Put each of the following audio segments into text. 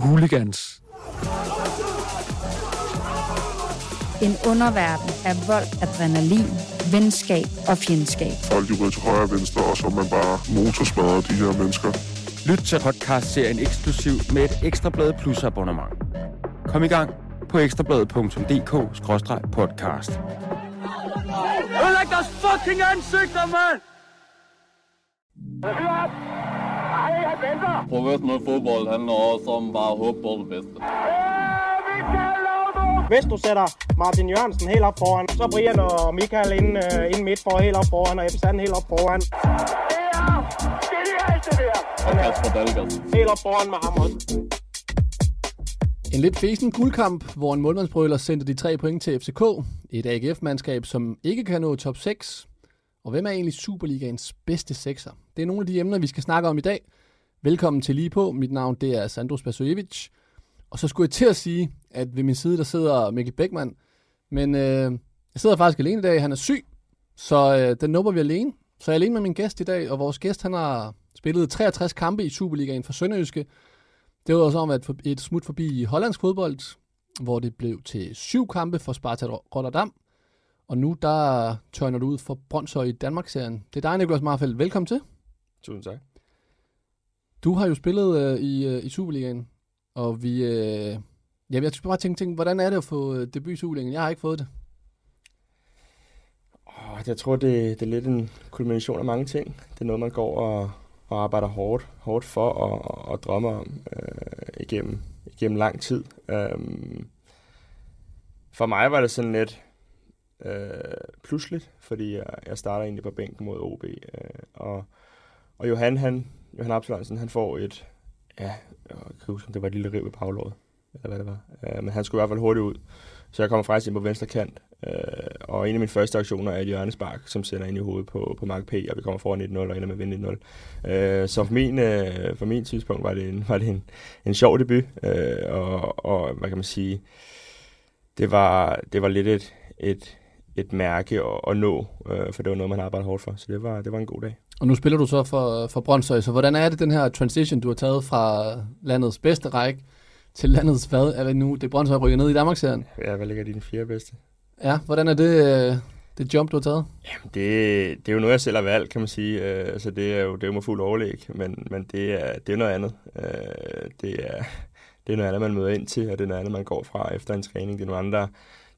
hooligans. En underverden af vold, adrenalin, venskab og fjendskab. Folk de ryger til højre og venstre, og så man bare motorsmadrer de her mennesker. Lyt til podcast-serien eksklusiv med et Ekstrablad Plus abonnement. Kom i gang på ekstrabladet.dk-podcast. Ødelæg deres fucking ansigter, mand! Professionel fodbold handler også om bare at håbe på det bedste. Hvis du sætter Martin Jørgensen helt op foran, så Brian og Michael ind, uh, ind midt for helt op foran, og Ebbe Sand helt op foran. Og Kasper Dahlgaard. Helt op foran med ham også. En lidt fesen guldkamp, hvor en målmandsbrøler sendte de tre point til FCK. Et AGF-mandskab, som ikke kan nå top 6. Og hvem er egentlig Superligaens bedste sekser? Det er nogle af de emner, vi skal snakke om i dag. Velkommen til lige på. Mit navn det er Sandro Spasojevic. Og så skulle jeg til at sige, at ved min side der sidder Mikkel Beckmann. Men øh, jeg sidder faktisk alene i dag. Han er syg, så øh, den nubber vi alene. Så jeg er alene med min gæst i dag, og vores gæst han har spillet 63 kampe i Superligaen for Sønderjyske. Det var så om et, et smut forbi i hollandsk fodbold, hvor det blev til syv kampe for Sparta Rotterdam. Og nu der tørner du ud for Brøndshøj i Danmark-serien. Det er dig, Niklas Marfeldt. Velkommen til. Tusind tak. Du har jo spillet øh, i, øh, i Superligaen, og vi... Øh, ja, jeg skulle bare tænke, tænke, hvordan er det at få øh, debut i Superligaen? Jeg har ikke fået det. Oh, jeg tror, det, det er lidt en kulmination af mange ting. Det er noget, man går og, og arbejder hårdt, hårdt for og, og, og drømmer om øh, igennem, igennem lang tid. Um, for mig var det sådan lidt øh, pludseligt, fordi jeg, jeg starter egentlig på bænken mod OB. Øh, og, og Johan, han, Johan Absalonsen, han får et, ja, jeg kan huske, om det var et lille riv i baglåret, eller hvad det var. Øh, men han skulle i hvert fald hurtigt ud. Så jeg kommer faktisk ind på venstre kant, øh, og en af mine første aktioner er et hjørnespark, som sender ind i hovedet på, på Mark P., og vi kommer foran 1-0 og ender med at vinde 1-0. Øh, så for min, øh, for min tidspunkt var det en, var det en, en sjov debut, øh, og, og hvad kan man sige, det var, det var lidt et, et, et mærke at, at nå, øh, for det var noget, man arbejdede hårdt for, så det var, det var en god dag. Og nu spiller du så for, for Brøndshøj, så hvordan er det den her transition, du har taget fra landets bedste række til landets hvad? Er det nu, det Brøndshøj rykker ned i Danmarksserien? Ja, hvad ligger din fjerde bedste? Ja, hvordan er det, det jump, du har taget? Jamen, det, det er jo noget, jeg selv har valgt, kan man sige. Øh, altså, det er jo, det er jo med fuld overlæg, men, men det, er, det er noget andet. Øh, det, er, det er noget andet, man møder ind til, og det er noget andet, man går fra efter en træning. Det er nogle andre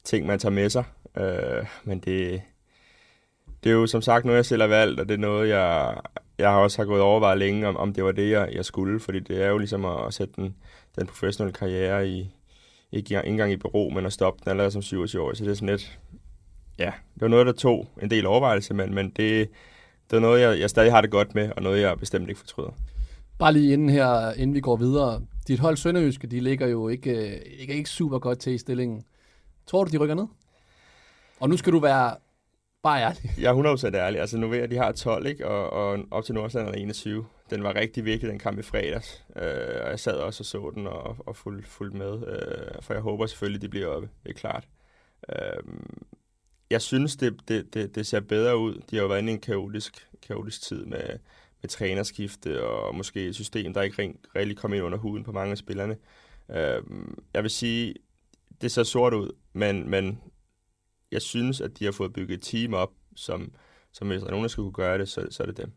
ting, man tager med sig. Øh, men det, det er jo som sagt noget, jeg selv har valgt, og det er noget, jeg, jeg har også har gået overvejet længe, om, om det var det, jeg, jeg skulle. Fordi det er jo ligesom at, at sætte den, den professionelle karriere i, ikke engang i bureau, men at stoppe den allerede som 27 år. Så det er sådan lidt, ja, det var noget, der tog en del overvejelse, men, men det, det er noget, jeg, jeg stadig har det godt med, og noget, jeg bestemt ikke fortryder. Bare lige inden her, inden vi går videre. Dit hold Sønderjyske, de ligger jo ikke, ikke, ikke super godt til i stillingen. Tror du, de rykker ned? Og nu skal du være bare ærlig. Jeg er 100% ærlig. Altså nu ved jeg, de har 12, ikke? Og, og op til Nordsjælland er 21. Den var rigtig vigtig, den kamp i fredags. Øh, og jeg sad også og så den og, og fulgte fuld med. Øh, for jeg håber selvfølgelig, de bliver oppe. Det er klart. Øh, jeg synes, det, det, det, det ser bedre ud. De har jo været inde i en kaotisk, kaotisk tid med, med trænerskifte og måske et system, der ikke rigtig kom ind under huden på mange af spillerne. Øh, jeg vil sige, det ser sort ud, men, men jeg synes, at de har fået bygget et team op, som, som hvis der er nogen, der skulle kunne gøre det, så, så er det dem.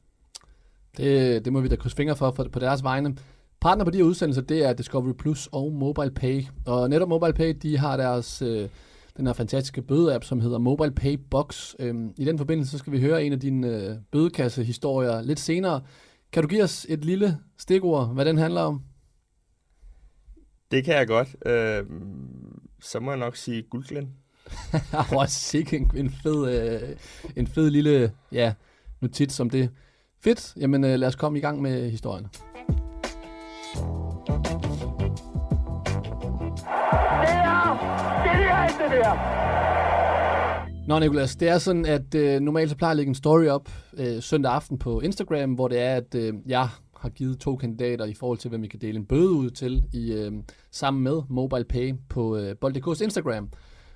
Det, det må vi da krydse fingre for, for på deres vegne. Partner på de her udsendelser, det er Discovery Plus og Mobile Pay. Og netop Mobile Pay, de har deres, øh, den her fantastiske bøde-app, som hedder Mobile Pay Box. Øhm, I den forbindelse, så skal vi høre en af dine øh, bødekassehistorier lidt senere. Kan du give os et lille stikord, hvad den handler om? Det kan jeg godt. Øh, så må jeg nok sige guldglænd. Hvor sikke en, en, fed, øh, en fed lille ja, notit som det. Fedt. Jamen øh, lad os komme i gang med historien. Det er genialt, det der! Nå, Nicolas, det er sådan, at øh, normalt så plejer jeg at lægge en story op øh, søndag aften på Instagram, hvor det er, at øh, jeg har givet to kandidater i forhold til, hvem vi kan dele en bøde ud til, i øh, sammen med Mobile Pay på øh, Bold.dk's Instagram.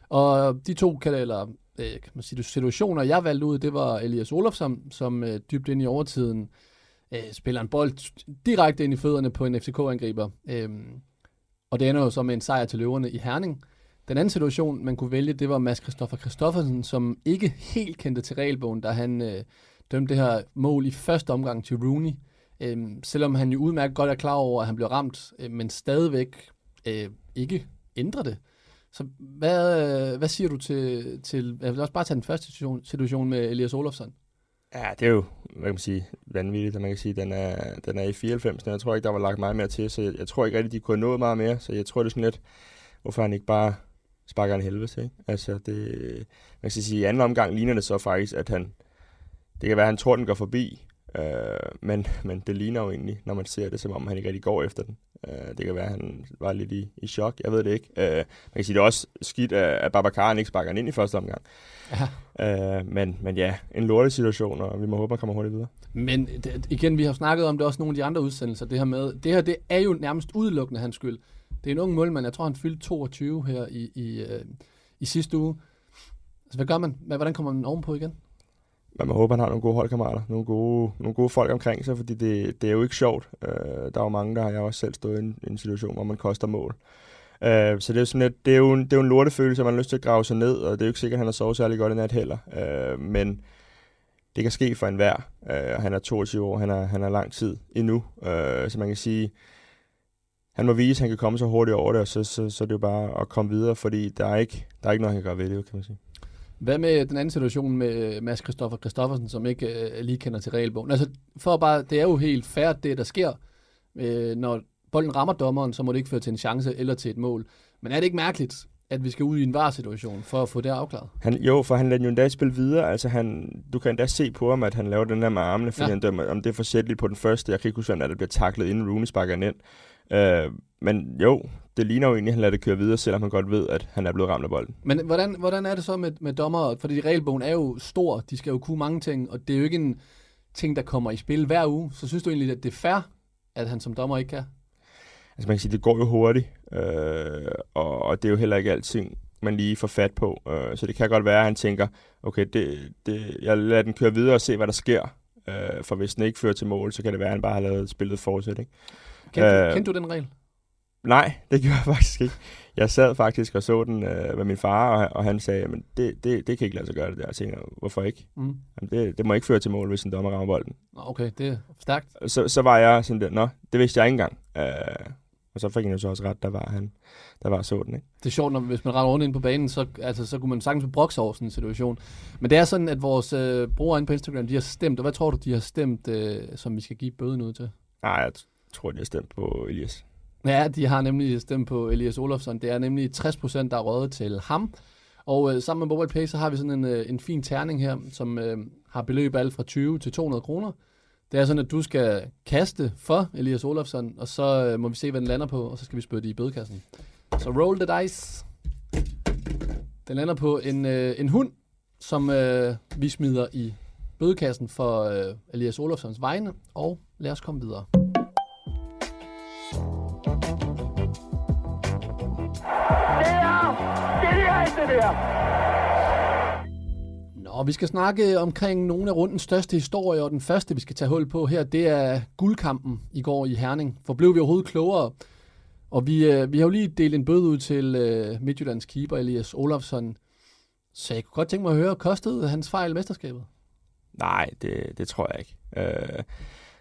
Og de to kanaler, eller, øh, kan man sige, situationer, jeg valgte ud, det var Elias Olofsson, som øh, dybt ind i overtiden øh, spiller en bold direkte ind i fødderne på en FCK-angriber. Øh, Og det ender jo så med en sejr til løverne i Herning. Den anden situation, man kunne vælge, det var Mads Christoffer Christoffersen, som ikke helt kendte til regelbogen, da han øh, dømte det her mål i første omgang til Rooney. Øhm, selvom han jo udmærket godt er klar over, at han blev ramt, øh, men stadigvæk øh, ikke ændrer det. Så hvad, øh, hvad siger du til, til... Jeg vil også bare tage den første situation, situation med Elias Olofsson. Ja, det er jo, hvad kan man sige, vanvittigt, at man kan sige, den er, den er i 94. Jeg tror ikke, der var lagt meget mere til, så jeg, jeg tror ikke rigtig, de kunne nå meget mere, så jeg tror, det er sådan lidt, hvorfor han ikke bare sparker en helvede til, ikke? Altså, det, man kan sige, i anden omgang ligner det så faktisk, at han, det kan være, at han tror, den går forbi, øh, men, men det ligner jo egentlig, når man ser det, som om han ikke rigtig går efter den. Øh, det kan være, at han var lidt i, i chok, jeg ved det ikke. Øh, man kan sige, det er også skidt, at, Babacar ikke sparker ind i første omgang. Ja. Øh, men, men ja, en lortet situation, og vi må håbe, at kommer hurtigt videre. Men det, igen, vi har snakket om det også nogle af de andre udsendelser, det her med, det her det er jo nærmest udelukkende hans skyld. Det er en ung målmand, jeg tror han fyldte 22 her i, i, øh, i sidste uge. Altså, hvad gør man? Hvordan kommer man ovenpå igen? Man må håbe, han har nogle gode holdkammerater, nogle gode, nogle gode folk omkring sig, fordi det, det er jo ikke sjovt. Øh, der er jo mange, der har jeg også selv stået i en, en situation, hvor man koster mål. Øh, så det er, sådan lidt, det, er jo en, det er jo en lortefølelse, at man har lyst til at grave sig ned, og det er jo ikke sikkert, at han har sovet særlig godt i nat heller. Øh, men det kan ske for enhver. Uh, han er 22 år, han er, han er lang tid endnu, øh, så man kan sige, han må vise, at han kan komme så hurtigt over det, og så, så, så det er jo bare at komme videre, fordi der er ikke, der er ikke noget, han kan gøre ved det, kan man sige. Hvad med den anden situation med Mads Christoffer Christoffersen, som ikke øh, lige kender til regelbogen? Altså, for bare, det er jo helt fair, det der sker. Øh, når bolden rammer dommeren, så må det ikke føre til en chance eller til et mål. Men er det ikke mærkeligt, at vi skal ud i en varsituation for at få det afklaret? Han, jo, for han lader jo endda spille videre. Altså han, du kan endda se på ham, at han laver den der med armene, fordi ja. han dømmer, om det er forsætteligt på den første. Jeg kan ikke huske, at det bliver taklet, inden Rooney sparker ind. Øh, men jo, det ligner jo egentlig, at han lader det køre videre, selvom han godt ved, at han er blevet ramt af bolden. Men hvordan, hvordan er det så med, med dommer? Fordi regelbogen er jo stor, de skal jo kunne mange ting, og det er jo ikke en ting, der kommer i spil hver uge. Så synes du egentlig, at det er fair, at han som dommer ikke kan? Altså man kan sige, det går jo hurtigt, øh, og, og det er jo heller ikke alting, man lige får fat på. Øh, så det kan godt være, at han tænker, okay, det, det, jeg lader den køre videre og se, hvad der sker. Øh, for hvis den ikke fører til mål, så kan det være, at han bare har lavet spillet fortsæt. Ikke? Kendte, øh, kendte du den regel? Nej, det gjorde jeg faktisk ikke. Jeg sad faktisk og så den øh, med min far, og, og han sagde, men det, det, det kan ikke lade sig gøre det der. Jeg tænker, hvorfor ikke? Mm. Jamen, det, det må ikke føre til mål, hvis en dommer rammer bolden. Okay, det er stærkt. Så, så var jeg sådan der, nå, det vidste jeg ikke engang. Øh, og så fik han jo så også ret, der var han, der var så den, ikke? Det er sjovt, når, hvis man render rundt ind på banen, så, altså, så kunne man sagtens brokse over sådan en situation. Men det er sådan, at vores øh, brugere inde på Instagram, de har stemt, og hvad tror du, de har stemt, øh, som vi skal give bøden ud til? Nej, jeg tror, de har stemt på Elias. Ja, de har nemlig stemt på Elias Olofsson. Det er nemlig 60 procent, der er røget til ham. Og øh, sammen med Mobile Pay, så har vi sådan en, øh, en fin terning her, som øh, har beløb alt fra 20 til 200 kroner. Det er sådan, at du skal kaste for Elias Olofsson, og så øh, må vi se, hvad den lander på, og så skal vi spytte det i bødekassen. Så roll the dice. Den lander på en, øh, en hund, som øh, vi smider i bødekassen for øh, Elias Olofssons vegne, og lad os komme videre. Der. Nå, vi skal snakke omkring nogle af rundens største historier, og den første, vi skal tage hul på her, det er guldkampen i går i Herning. For blev vi overhovedet klogere? Og vi, øh, vi har jo lige delt en bøde ud til øh, Midtjyllands keeper, Elias Olafsson. Så jeg kunne godt tænke mig at høre, kostede hans fejl mesterskabet? Nej, det, det tror jeg ikke. Øh,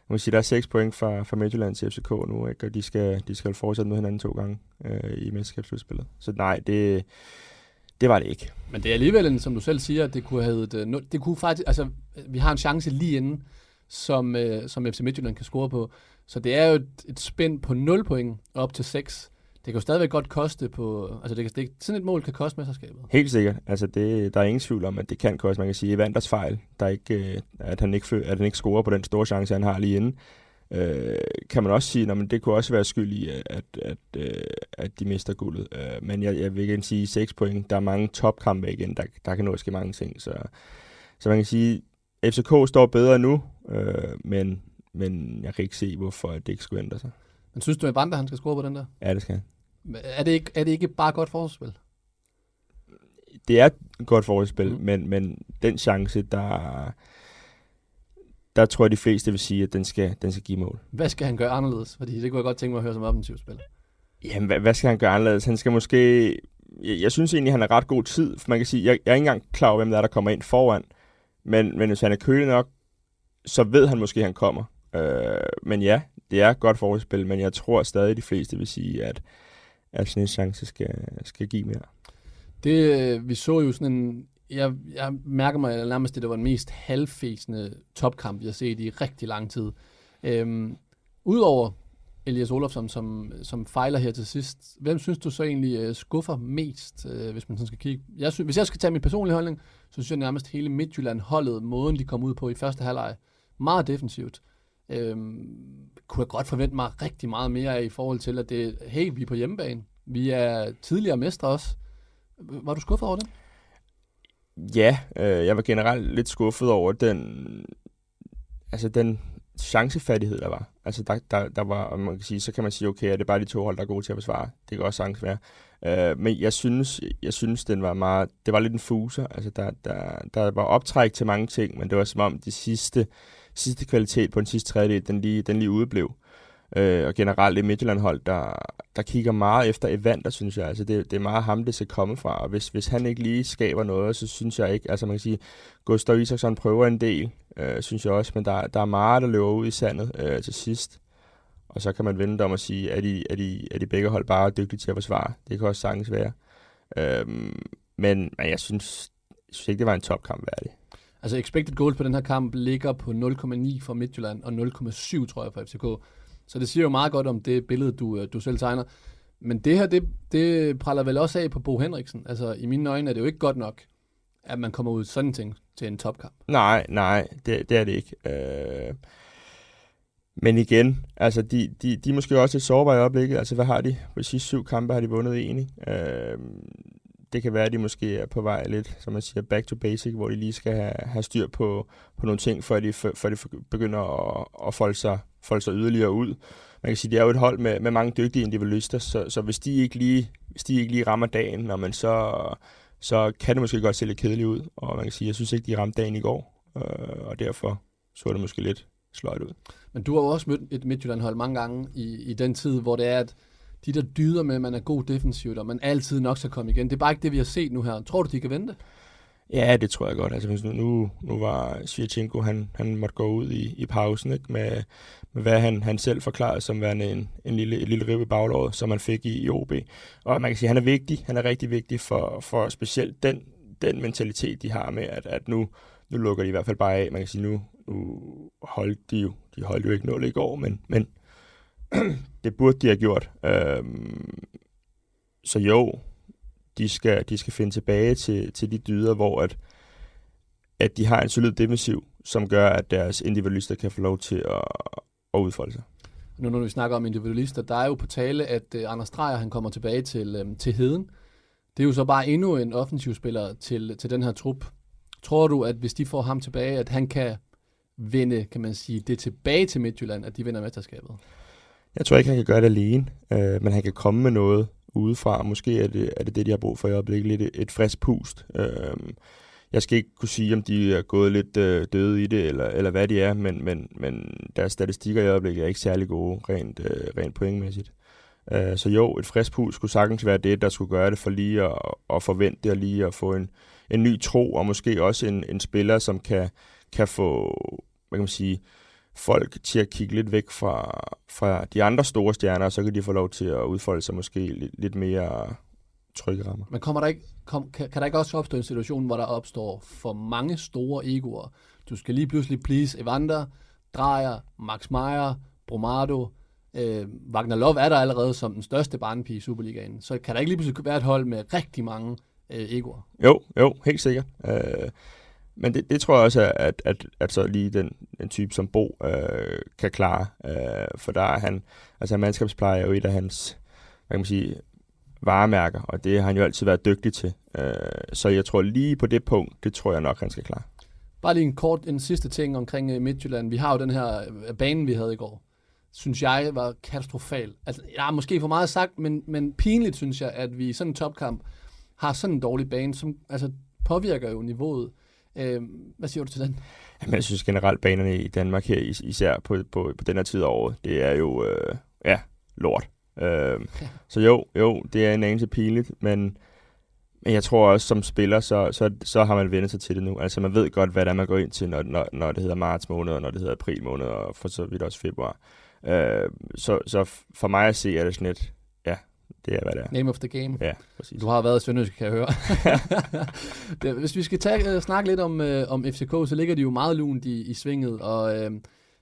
jeg må sige, der er 6 point fra, fra Midtjylland til FCK nu, ikke? og de skal, de skal fortsætte med hinanden to gange øh, i mesterskabsudspillet. Så nej, det, det var det ikke. Men det er alligevel, en, som du selv siger, at det kunne have det kunne faktisk, altså, vi har en chance lige inden, som, øh, som FC Midtjylland kan score på. Så det er jo et, et spænd på 0 point op til 6. Det kan jo stadigvæk godt koste på... Altså, det kan, det, sådan et mål kan koste mesterskabet. Helt sikkert. Altså, det, der er ingen tvivl om, at det kan koste. Man kan sige, at Vanders fejl, der er ikke, øh, at, han ikke, at han ikke scorer på den store chance, han har lige inden øh, kan man også sige, at det kunne også være skyld i, at, at, at, øh, at de mister guldet. Øh, men jeg, jeg vil ikke sige 6 point. Der er mange topkampe igen, der, der kan nå ske mange ting. Så, så man kan sige, at FCK står bedre nu, øh, men, men jeg kan ikke se, hvorfor det ikke skulle ændre sig. Men synes du, at Vander han skal score på den der? Ja, det skal han. Er det ikke, er det ikke bare godt forspil? Det er et godt forspil, mm. men, men den chance, der der tror jeg, de fleste vil sige, at den skal, den skal give mål. Hvad skal han gøre anderledes? Fordi det kunne jeg godt tænke mig at høre som offensiv spiller. Jamen, hvad, hvad skal han gøre anderledes? Han skal måske... Jeg, jeg synes egentlig, han har ret god tid. For man kan sige, jeg, jeg er ikke engang klar over, hvem der er, der kommer ind foran. Men, men hvis han er kølig nok, så ved han måske, at han kommer. Øh, men ja, det er et godt forspil, men jeg tror stadig, de fleste vil sige, at, at sådan en chance skal, skal give mere. Det, øh, vi så jo sådan en... Jeg, jeg mærker mig nærmest, at det var den mest halvfæsende topkamp, jeg har set i rigtig lang tid. Øhm, Udover Elias Olofsson, som, som fejler her til sidst, hvem synes du så egentlig øh, skuffer mest, øh, hvis man sådan skal kigge? Jeg synes, hvis jeg skal tage min personlige holdning, så synes jeg nærmest hele Midtjylland holdet, måden de kom ud på i første halvleg, meget defensivt. Øhm, kunne jeg godt forvente mig rigtig meget mere af i forhold til, at det hey, vi er på hjemmebane. Vi er tidligere mestre også. Var du skuffet over det? Ja, øh, jeg var generelt lidt skuffet over den, altså den chancefattighed, der var. Altså der, der, der var, og man kan sige, så kan man sige, okay, er det bare de to hold, der er gode til at besvare. Det kan også sagtens være. Øh, men jeg synes, jeg synes, den var meget, det var lidt en fuser. Altså der, der, der var optræk til mange ting, men det var som om de sidste, sidste kvalitet på den sidste tredjedel, den lige, den lige udeblev. Øh, Øh, og generelt et Midtjylland-hold, der, der kigger meget efter Evander, synes jeg. Altså det, det er meget ham, det skal komme fra. Og hvis, hvis han ikke lige skaber noget, så synes jeg ikke, altså man kan sige, Gustav Isaksson prøver en del, øh, synes jeg også, men der, der er meget, der løber ud i sandet øh, til sidst. Og så kan man vende om og sige, at de, er, de, er de begge hold bare dygtige til at forsvare. Det kan også sagtens være. Øh, men, men jeg synes, jeg synes ikke, det var en topkamp værdig. Altså expected goals på den her kamp ligger på 0,9 for Midtjylland og 0,7 tror jeg for FCK. Så det siger jo meget godt om det billede, du, øh, du selv tegner. Men det her, det, det praller vel også af på Bo Henriksen. Altså, i mine øjne er det jo ikke godt nok, at man kommer ud sådan en ting til en topkamp. Nej, nej, det, det er det ikke. Øh... Men igen, altså de, de, de er måske også lidt sårbare i øjeblikket. Altså hvad har de? På de sidste syv kampe har de vundet en, ikke? Øh, det kan være, at de måske er på vej lidt, som man siger, back to basic, hvor de lige skal have, have styr på, på nogle ting, før de, før de begynder at, at folde, sig, folde sig yderligere ud. Man kan sige, det er jo et hold med, med mange dygtige individualister, så, så hvis, de ikke lige, hvis de ikke lige rammer dagen, når man så, så kan det måske godt se lidt kedeligt ud. Og man kan sige, jeg synes ikke, de ramte dagen i går, øh, og derfor så det måske lidt sløjt ud. Men du har jo også mødt et Midtjylland-hold mange gange i, i den tid, hvor det er, at de der dyder med, at man er god defensivt, og man altid nok skal komme igen. Det er bare ikke det, vi har set nu her. Tror du, de kan vente? Ja, det tror jeg godt. Altså, nu, nu var Svirchenko, han, han måtte gå ud i, i pausen ikke? Med, med, hvad han, han selv forklarede som værende en, en lille, en lille rib i baglåret, som man fik i, i OB. Og man kan sige, at han er vigtig. Han er rigtig vigtig for, for specielt den, den mentalitet, de har med, at, at nu, nu lukker de i hvert fald bare af. Man kan sige, nu, nu holdt de jo, de holdt jo ikke nul i går, men, men det burde de have gjort. Øhm, så jo, de skal, de skal finde tilbage til, til de dyder, hvor at, at de har en solid defensiv, som gør, at deres individualister kan få lov til at, at udfolde sig. Nu når vi snakker om individualister, der er jo på tale, at uh, Anders Dreyer han kommer tilbage til, um, til Heden. Det er jo så bare endnu en offensivspiller til, til den her trup. Tror du, at hvis de får ham tilbage, at han kan vende, kan man sige, det tilbage til Midtjylland, at de vinder mesterskabet? Jeg tror ikke, han kan gøre det alene, øh, men han kan komme med noget udefra. Måske er det, er det det, de har brug for i øjeblikket. Lidt et, frisk pust. Øh, jeg skal ikke kunne sige, om de er gået lidt øh, døde i det, eller, eller hvad de er, men, men, men deres statistikker i øjeblikket er ikke særlig gode, rent, øh, rent pointmæssigt. Øh, så jo, et frisk pust skulle sagtens være det, der skulle gøre det for lige at, at forvente det, og lige at få en, en ny tro, og måske også en, en spiller, som kan, kan få, hvad kan man sige, folk til at kigge lidt væk fra, fra de andre store stjerner, så kan de få lov til at udfolde sig måske lidt, lidt mere trygge rammer. Men kommer der ikke, kom, kan, kan der ikke også opstå en situation, hvor der opstår for mange store egoer? Du skal lige pludselig please Evander, Drejer, Max Meyer, Bromado, øh, Wagner Love er der allerede som den største barnepige i Superligaen. Så kan der ikke lige pludselig være et hold med rigtig mange øh, egoer? Jo, jo, helt sikkert. Øh, men det, det tror jeg også, at, at, at så lige den, den type som Bo øh, kan klare. Øh, for der er han, altså mandskabspleje er jo et af hans, hvad kan man sige, varemærker, og det har han jo altid været dygtig til. Øh, så jeg tror lige på det punkt, det tror jeg nok, han skal klare. Bare lige en kort, en sidste ting omkring øh, Midtjylland. Vi har jo den her øh, banen, bane, vi havde i går. Synes jeg var katastrofal. Altså, jeg måske for meget sagt, men, men pinligt synes jeg, at vi i sådan en topkamp har sådan en dårlig bane, som altså, påvirker jo niveauet. Øh, hvad siger du til den? Jamen, jeg synes generelt, banerne i Danmark her, især på, på, på den her tid af året, det er jo, øh, ja, lort. Øh, så jo, jo, det er en anelse pinligt, men, men jeg tror også, som spiller, så, så, så har man vendt sig til det nu. Altså man ved godt, hvad det er, man går ind til, når, når, når det hedder marts måned, og når det hedder april måned, og for så vidt også februar. Øh, så, så for mig at se, er det sådan ja, det er, hvad det er. Name of the game. Ja, præcis. Du har været i Sønderjysk, kan jeg høre. det, hvis vi skal tage, uh, snakke lidt om, uh, om FCK, så ligger de jo meget lunt i, i svinget, og uh,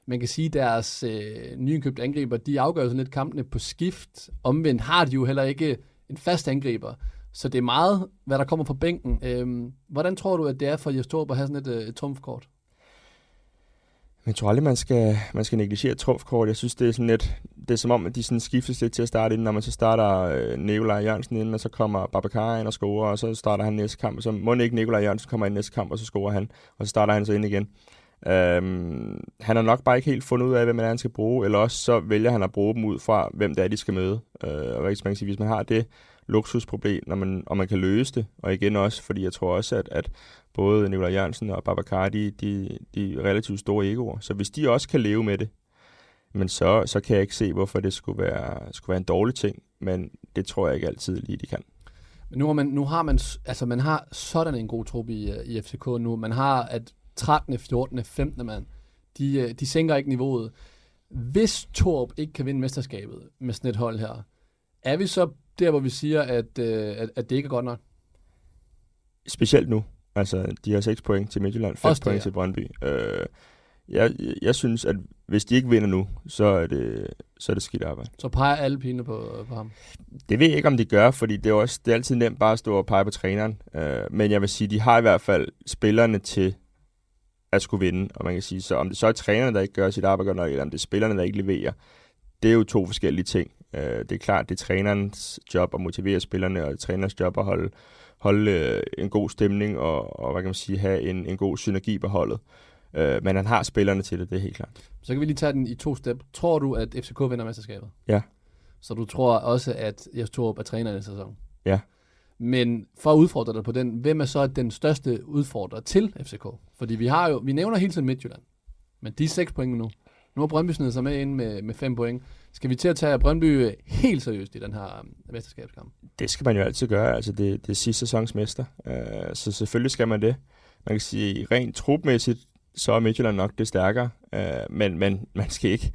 man kan sige, at deres uh, nyindkøbte angriber, de afgør sådan lidt kampene på skift. Omvendt har de jo heller ikke en fast angriber. Så det er meget, hvad der kommer fra bænken. Uh, hvordan tror du, at det er for Jes Torp at have sådan et, uh, et trumfkort? Jeg tror aldrig, man skal, man skal negligere trumfkort. Jeg synes, det er sådan lidt, det er som om, at de sådan skiftes lidt til at starte ind, når man så starter øh, Nikolaj Jørgensen ind, og så kommer Babacar ind og scorer, og så starter han næste kamp, og så må ikke Nikolaj Jørgensen kommer ind næste kamp, og så scorer han, og så starter han så ind igen. Øhm, han har nok bare ikke helt fundet ud af, hvem han skal bruge, eller også så vælger han at bruge dem ud fra, hvem det er, de skal møde. Øh, og man kan sige, hvis man har det luksusproblem, når man, og man kan løse det, og igen også, fordi jeg tror også, at, at både Nikolaj Jørgensen og Babacar, de, de, de er relativt store egoer. Så hvis de også kan leve med det, men så, så kan jeg ikke se, hvorfor det skulle være, skulle være en dårlig ting. Men det tror jeg ikke altid lige, de kan. Men nu har man, nu har man, altså man har sådan en god trup i, i FCK nu. Man har at 13., 14., 15. mand, de, øh, de sænker ikke niveauet. Hvis Torp ikke kan vinde mesterskabet med sådan et hold her, er vi så der, hvor vi siger, at, øh, at, at det ikke er godt nok? Specielt nu. Altså, de har 6 point til Midtjylland, 5 point ja. til Brøndby. Øh, jeg, jeg synes, at hvis de ikke vinder nu, så er det, så er det skidt arbejde. Så peger alle pine på, på ham? Det ved jeg ikke, om de gør, fordi det er, også, det er altid nemt bare at stå og pege på træneren. Øh, men jeg vil sige, de har i hvert fald spillerne til at skulle vinde. Og man kan sige, så om det så er trænerne, der ikke gør sit arbejde godt nok, eller om det er spillerne, der ikke leverer, det er jo to forskellige ting. Øh, det er klart, det er trænerens job at motivere spillerne, og det er trænerens job at holde, holde øh, en god stemning og, og hvad kan man sige, have en, en god synergi på holdet. Øh, men han har spillerne til det, det er helt klart. Så kan vi lige tage den i to step. Tror du, at FCK vinder mesterskabet? Ja. Så du tror også, at Jes Torup er træner i sæson? Ja. Men for at udfordre dig på den, hvem er så den største udfordrer til FCK? Fordi vi har jo, vi nævner hele tiden Midtjylland, men de er seks point nu. Nu har Brøndby snedet sig med ind med, med fem point. Skal vi til at tage Brøndby helt seriøst i den her øh, mesterskabskamp? Det skal man jo altid gøre. Altså, det, det er sidste sæsons mester. Uh, så selvfølgelig skal man det. Man kan sige, rent trupmæssigt, så er Midtjylland nok det stærkere. Uh, men, men man skal ikke,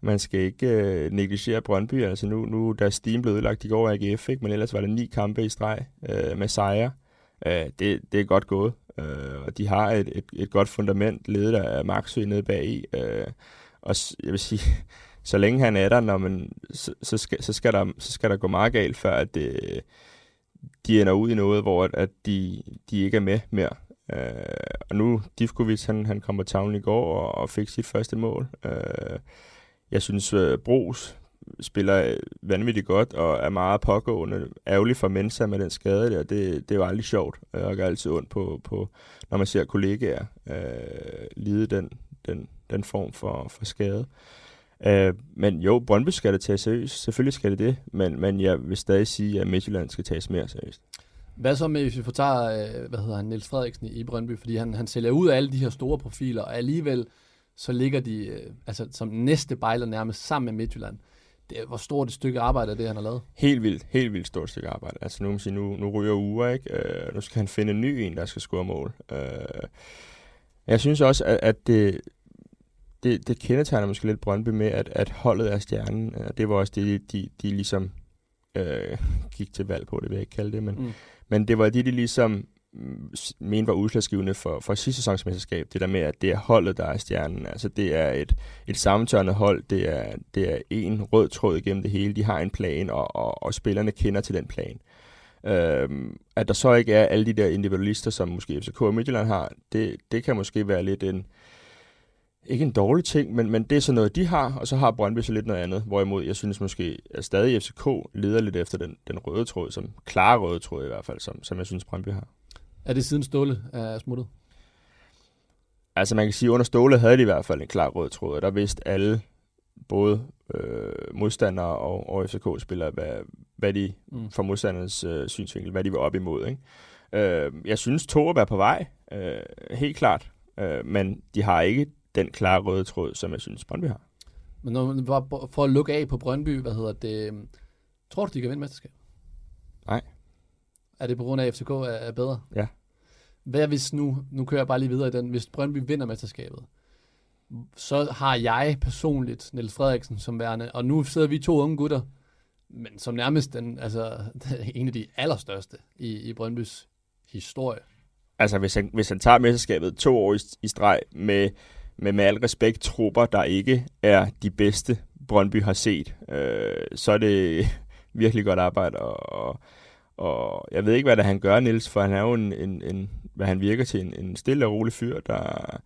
man skal ikke uh, negligere Brøndby. Altså nu, nu der er Steam blevet ødelagt i går af AGF, ikke? men ellers var det ni kampe i streg uh, med sejre. Uh, det, det er godt gået. Uh, og de har et, et, et godt fundament, ledet af Maxø nede bag uh, og jeg vil sige, så længe han er der, når man, så, så, skal, så, skal der, så skal der gå meget galt, før at det, de ender ud i noget, hvor at de, de ikke er med mere. Øh, og nu, Divkovic, han, han kom på tavlen i går og, og fik sit første mål. Øh, jeg synes, øh, Bros spiller øh, vanvittigt godt og er meget pågående. Ærgerligt for Mensa med den skade der. Det, det var aldrig sjovt, og gør altid ondt på, på, når man ser kollegaer øh, lide den, den, den form for, for skade. Uh, men jo, Brøndby skal det tage seriøst. Selvfølgelig skal det det, men, men jeg vil stadig sige, at Midtjylland skal tages mere seriøst. Hvad så med, hvis vi får tager, hvad hedder han, Niels Frederiksen i Brøndby, fordi han, han sælger ud af alle de her store profiler, og alligevel så ligger de altså, som næste bejler nærmest sammen med Midtjylland. Det, hvor stort et stykke arbejde er det, han har lavet? Helt vildt, helt vildt stort stykke arbejde. Altså nu, man sige, nu, nu ryger uger, ikke? Uh, nu skal han finde en ny en, der skal score mål. Uh, jeg synes også, at, at det, det, det kendetegner måske lidt Brøndby med, at, at holdet er stjernen. Og det var også det, de, de ligesom øh, gik til valg på, det vil jeg ikke kalde det. Men, mm. men det var det, de ligesom mente var udslagsgivende for, for sidste sæsonsmesterskab. Det der med, at det er holdet, der er stjernen. Altså det er et, et sammentørende hold. Det er, det er en rød tråd igennem det hele. De har en plan, og, og, og spillerne kender til den plan. Øhm, at der så ikke er alle de der individualister, som måske FCK og Midtjylland har, det, det kan måske være lidt en, ikke en dårlig ting, men, men det er så noget, de har, og så har Brøndby så lidt noget andet. Hvorimod jeg synes måske, at stadig FCK leder lidt efter den, den røde tråd, som klare røde tråd i hvert fald, som, som jeg synes Brøndby har. Er det siden Ståle er smuttet? Altså man kan sige, at under Ståle havde de i hvert fald en klar rød tråd, og der vidste alle, både øh, modstandere og, og FCK-spillere, hvad, hvad de mm. fra modstandernes øh, synsvinkel, hvad de var op imod. Ikke? Øh, jeg synes, Torup er på vej, øh, helt klart, øh, men de har ikke den klare røde tråd, som jeg synes, Brøndby har. Men når, bare for at lukke af på Brøndby, hvad hedder det, øhm, tror du, de kan vinde mesterskab? Nej. Er det på grund af, at FCK er, er bedre? Ja. Hvad hvis nu, nu kører jeg bare lige videre i den, hvis Brøndby vinder mesterskabet, så har jeg personligt Niels Frederiksen som værende, og nu sidder vi to unge gutter, men som nærmest den, altså, en af de allerstørste i, i Brøndbys historie. Altså, hvis han, hvis han tager mesterskabet to år i, i streg med, med med al respekt trupper, der ikke er de bedste, Brøndby har set, øh, så er det virkelig godt arbejde. Og, og, og jeg ved ikke, hvad det han gør, Nils, for han er jo en, en, en hvad han virker til, en, en stille og rolig fyr, der,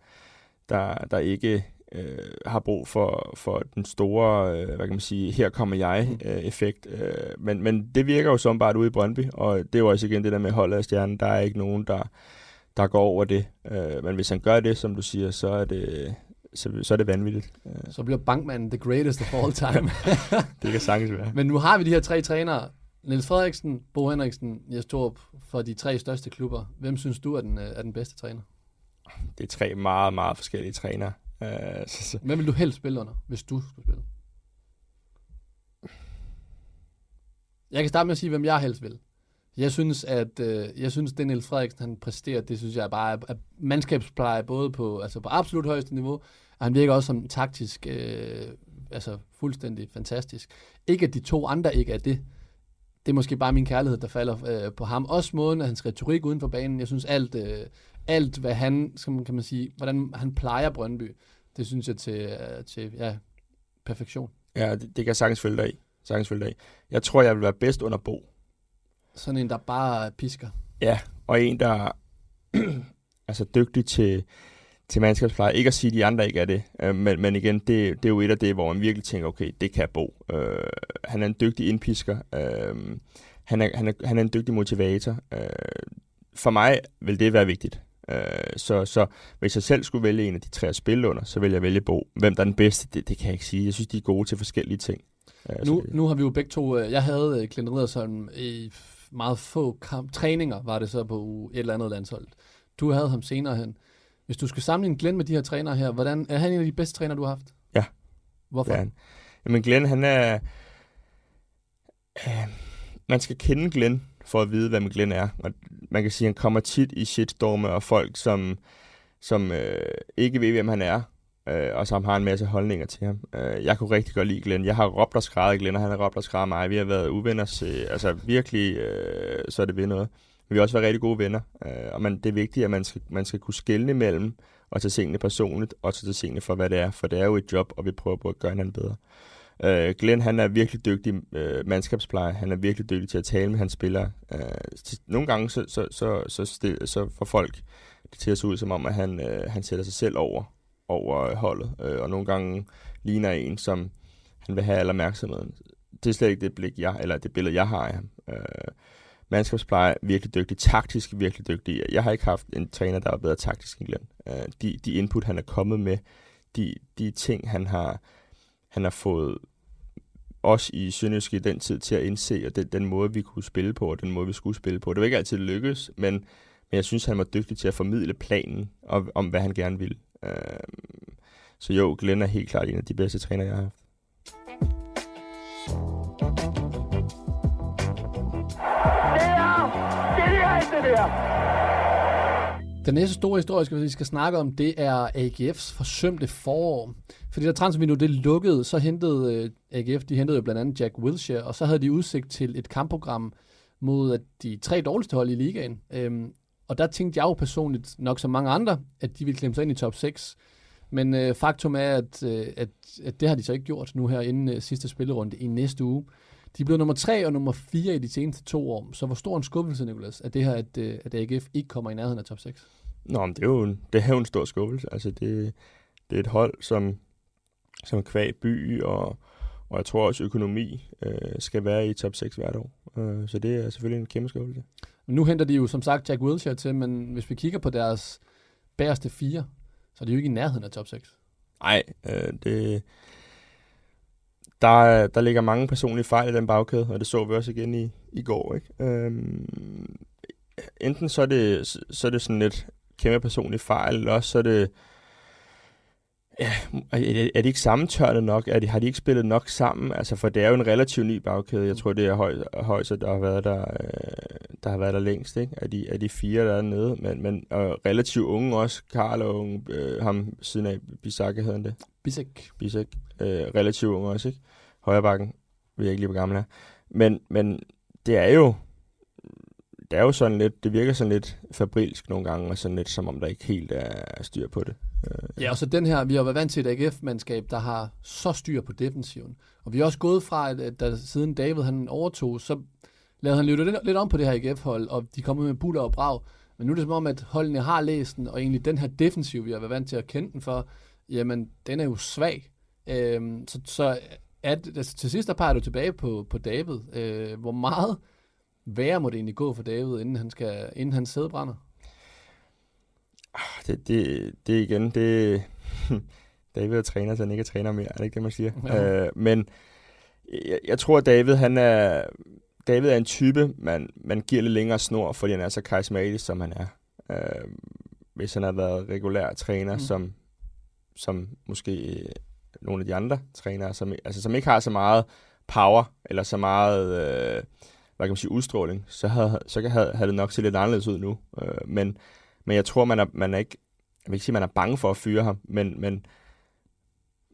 der, der ikke øh, har brug for, for den store, øh, hvad kan man sige, her kommer jeg øh, effekt. Øh, men, men det virker jo som bare ude i Brøndby, og det er jo også igen det der med holdet af stjernen. Der er ikke nogen, der, der går over det. Øh, men hvis han gør det, som du siger, så er det, så, så er det vanvittigt. Øh, Så bliver bankmanden the greatest of all time. det kan sagtens være. Men nu har vi de her tre trænere. Niels Frederiksen, Bo Henriksen, Jes Torup for de tre største klubber. Hvem synes du er den, øh, er den bedste træner? Det er tre meget, meget forskellige trænere. Øh, så, så, Hvem vil du helst spille under, hvis du skulle spille? Jeg kan starte med at sige, hvem jeg helst vil. Jeg synes, at øh, jeg synes, det Niels Frederiksen han præsterer, det synes jeg bare er, er mandskabspleje både på, altså på absolut højeste niveau, og han virker også som taktisk øh, altså fuldstændig fantastisk. Ikke at de to andre ikke er det. Det er måske bare min kærlighed, der falder øh, på ham. Også måden, af hans retorik uden for banen. Jeg synes alt, øh, alt hvad han, som kan man sige, hvordan han plejer Brøndby, det synes jeg til, øh, til ja, perfektion. ja, det, det kan jeg sagtens følge dig i. Sagtens følge dig i. Jeg tror, jeg vil være bedst under Bo. Sådan en, der bare pisker. Ja, og en, der er altså dygtig til, til mandskabspleje. Ikke at sige, at de andre ikke er det, øh, men, men igen, det, det er jo et af det, hvor man virkelig tænker, okay, det kan Bo. Øh, han er en dygtig indpisker. Øh, han, er, han, er, han er en dygtig motivator. Øh, for mig vil det være vigtigt. Øh, så, så hvis jeg selv skulle vælge en af de tre at spille under, så vil jeg vælge Bo. Hvem der er den bedste, det, det kan jeg ikke sige. Jeg synes, de er gode til forskellige ting. Øh, Nu, det- nu har vi jo begge to, øh, jeg havde øh, Clint Riddersholm i meget få kamp, træninger, var det så på et eller andet landshold. Du havde ham senere hen. Hvis du skal sammenligne Glenn med de her trænere her, hvordan, er han en af de bedste trænere, du har haft? Ja. Hvorfor? Det er han. Jamen Glenn, han er... Øh, man skal kende Glenn for at vide, hvem Glenn er. Og man kan sige, at han kommer tit i shitstorme og folk, som, som øh, ikke ved, hvem han er, øh, og som har en masse holdninger til ham. Øh, jeg kunne rigtig godt lide Glenn. Jeg har råbt og skrevet Glenn, og han har råbt og skrevet mig. Vi har været uvenner, så, altså virkelig, øh, så er det ved noget. Men vi har også været rigtig gode venner, øh, og man, det er vigtigt, at man skal, man skal kunne skelne mellem og tage tingene personligt, og tage tingene for, hvad det er, for det er jo et job, og vi prøver på at gøre hinanden bedre. Øh, Glenn, han er virkelig dygtig øh, mandskabsplejer. Han er virkelig dygtig til at tale med hans spillere. Øh, nogle gange så, så, så, så, så, så får folk det til at se ud som om, at han, øh, han sætter sig selv over, over holdet. Øh, og nogle gange ligner en, som han vil have al opmærksomheden. Det er slet ikke det blik, jeg, eller det billede, jeg har af ham. Øh, mandskabsplejer, virkelig dygtig. Taktisk, virkelig dygtig. Jeg har ikke haft en træner, der er bedre taktisk end Glenn. Øh, de, de input, han er kommet med, de, de ting, han har, han har fået os i Sønderjysk i den tid til at indse, og den, den måde, vi kunne spille på, og den måde, vi skulle spille på. Det var ikke altid lykkes, men, men jeg synes, han var dygtig til at formidle planen om, om hvad han gerne ville. Øh, så jo, Glenn er helt klart en af de bedste træner, jeg har haft. Det er det der. Den næste store historie, vi skal snakke om, det er AGF's forsømte forår. Fordi da transfervinduet det lukkede, så hentede øh, AGF, de hentede jo blandt andet Jack Wilshere, og så havde de udsigt til et kampprogram mod at de tre dårligste hold i ligaen. Øhm, og der tænkte jeg jo personligt, nok som mange andre, at de ville klemme sig ind i top 6. Men øh, faktum er, at, øh, at, at det har de så ikke gjort nu her inden øh, sidste spillerunde i næste uge. De er blevet nummer 3 og nummer 4 i de seneste to år. Så hvor stor en skuffelse, Nicolas, er det her, at, øh, at AGF ikke kommer i nærheden af top 6? Nå, men det er jo en, det er jo en stor skuffelse. Altså, det, det er et hold, som, som kvæg by, og, og jeg tror også økonomi øh, skal være i top 6 hvert år. Øh, så det er selvfølgelig en kæmpe skuffelse. Nu henter de jo som sagt Jack Wilshere til, men hvis vi kigger på deres bagerste fire, så er de jo ikke i nærheden af top 6. Nej, øh, det, der, der ligger mange personlige fejl i den bagkæde, og det så vi også igen i, i går. Ikke? Øhm, enten så er, det, så er det sådan lidt kæmpe personlige fejl, eller også så er det Ja, er, er de ikke sammentørnet nok? Er de, har de ikke spillet nok sammen? Altså, for det er jo en relativt ny bagkæde. Jeg tror, det er høj, Højser, der har været der, øh, der har været der længst, ikke? Af de, af de fire, der er nede. Men, men og relativt unge også. Karl og unge, øh, ham siden af Bisacke hedder han det. Bisek. Bisek. Øh, relativt unge også, ikke? Højrebakken. Ved jeg ikke lige, hvor gammel er. Men, men det er jo det er jo sådan lidt, det virker sådan lidt fabrilsk nogle gange, og sådan lidt som om der ikke helt er styr på det. Øh, ja, og så den her, vi har været vant til et AGF-mandskab, der har så styr på defensiven. Og vi er også gået fra, at der, siden David han overtog, så lavede han lidt, lidt om på det her AGF-hold, og de kom ud med buller og brag. Men nu er det som om, at holdene har læst den, og egentlig den her defensiv, vi har været vant til at kende den for, jamen, den er jo svag. Øhm, så, så at, altså, til sidst der peger du tilbage på, på David. Øh, hvor meget værre må det egentlig gå for David, inden han, skal, inden han sæde brænder? Ah, det, det, det igen, det... David er træner, så han ikke er træner mere, er det ikke det, man siger? Ja. Øh, men jeg, jeg tror, at David, han er, David er en type, man, man giver lidt længere snor, fordi han er så karismatisk, som han er. Øh, hvis han har været regulær træner, mm. som, som måske nogle af de andre trænere, som, altså, som ikke har så meget power, eller så meget, øh, hvad kan man sige, udstråling, så havde, så havde, havde det nok set lidt anderledes ud nu. Øh, men, men jeg tror, man er, man er ikke, jeg vil ikke sige, man er bange for at fyre ham, men, men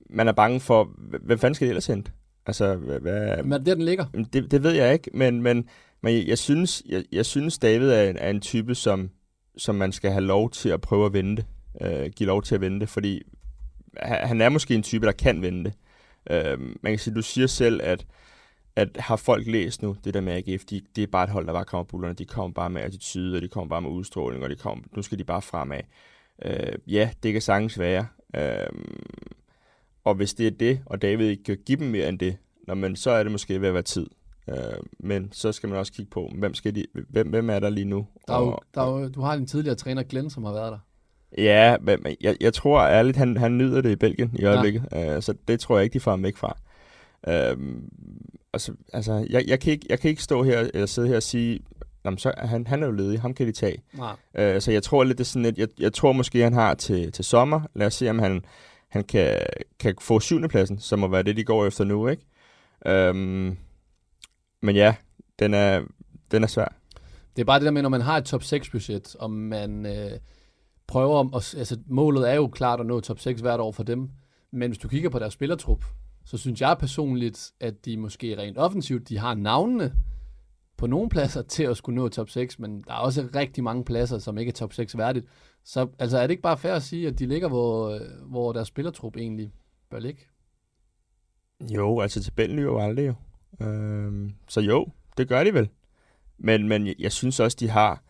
man er bange for, hvem fanden skal det ellers hente? Altså, hvad, men der den ligger? Det, det ved jeg ikke, men, men, men jeg, jeg, synes, jeg, jeg synes, David er en, er en type, som, som man skal have lov til at prøve at vente. Øh, give lov til at vente, fordi han er måske en type, der kan vente. Øh, man kan sige, du siger selv, at, at har folk læst nu det der med AGF, de, det er bare et hold, der bare kommer bullerne, de kommer bare med attitude, og de kommer bare med udstråling, og de kommer, nu skal de bare fremad. Øh, ja, det kan sagtens være. Øh, og hvis det er det, og David ikke kan give dem mere end det, når man, så er det måske ved at være tid. Øh, men så skal man også kigge på, hvem, skal de, hvem, hvem er der lige nu? Der er jo, der er jo, du har en tidligere træner, Glenn, som har været der. Ja, men jeg, jeg tror ærligt, han, han nyder det i Belgien i øjeblikket. Ja. Uh, så det tror jeg ikke, de får ham væk fra. Uh, altså, altså jeg, jeg, kan ikke, jeg kan ikke stå her eller sidde her og sige, Jamen, så, han, han er jo ledig, ham kan de tage. Nej. Uh, så jeg tror lidt, det er sådan lidt, jeg, jeg tror måske, han har til, til sommer. Lad os se, om han, han kan, kan få syvende pladsen, som må være det, de går efter nu, ikke? Um, men ja, den er, den er svær. Det er bare det der med, når man har et top 6 budget, og man øh, prøver, om, altså målet er jo klart at nå top 6 hvert år for dem, men hvis du kigger på deres spillertrup, så synes jeg personligt, at de måske rent offensivt, de har navnene på nogle pladser til at skulle nå top 6, men der er også rigtig mange pladser, som ikke er top 6 værdigt. Så altså, er det ikke bare fair at sige, at de ligger, hvor, hvor deres spillertrup egentlig bør ligge? Jo, altså tabellen lyver jo aldrig jo. Øhm, så jo, det gør de vel. Men, men jeg synes også, de har,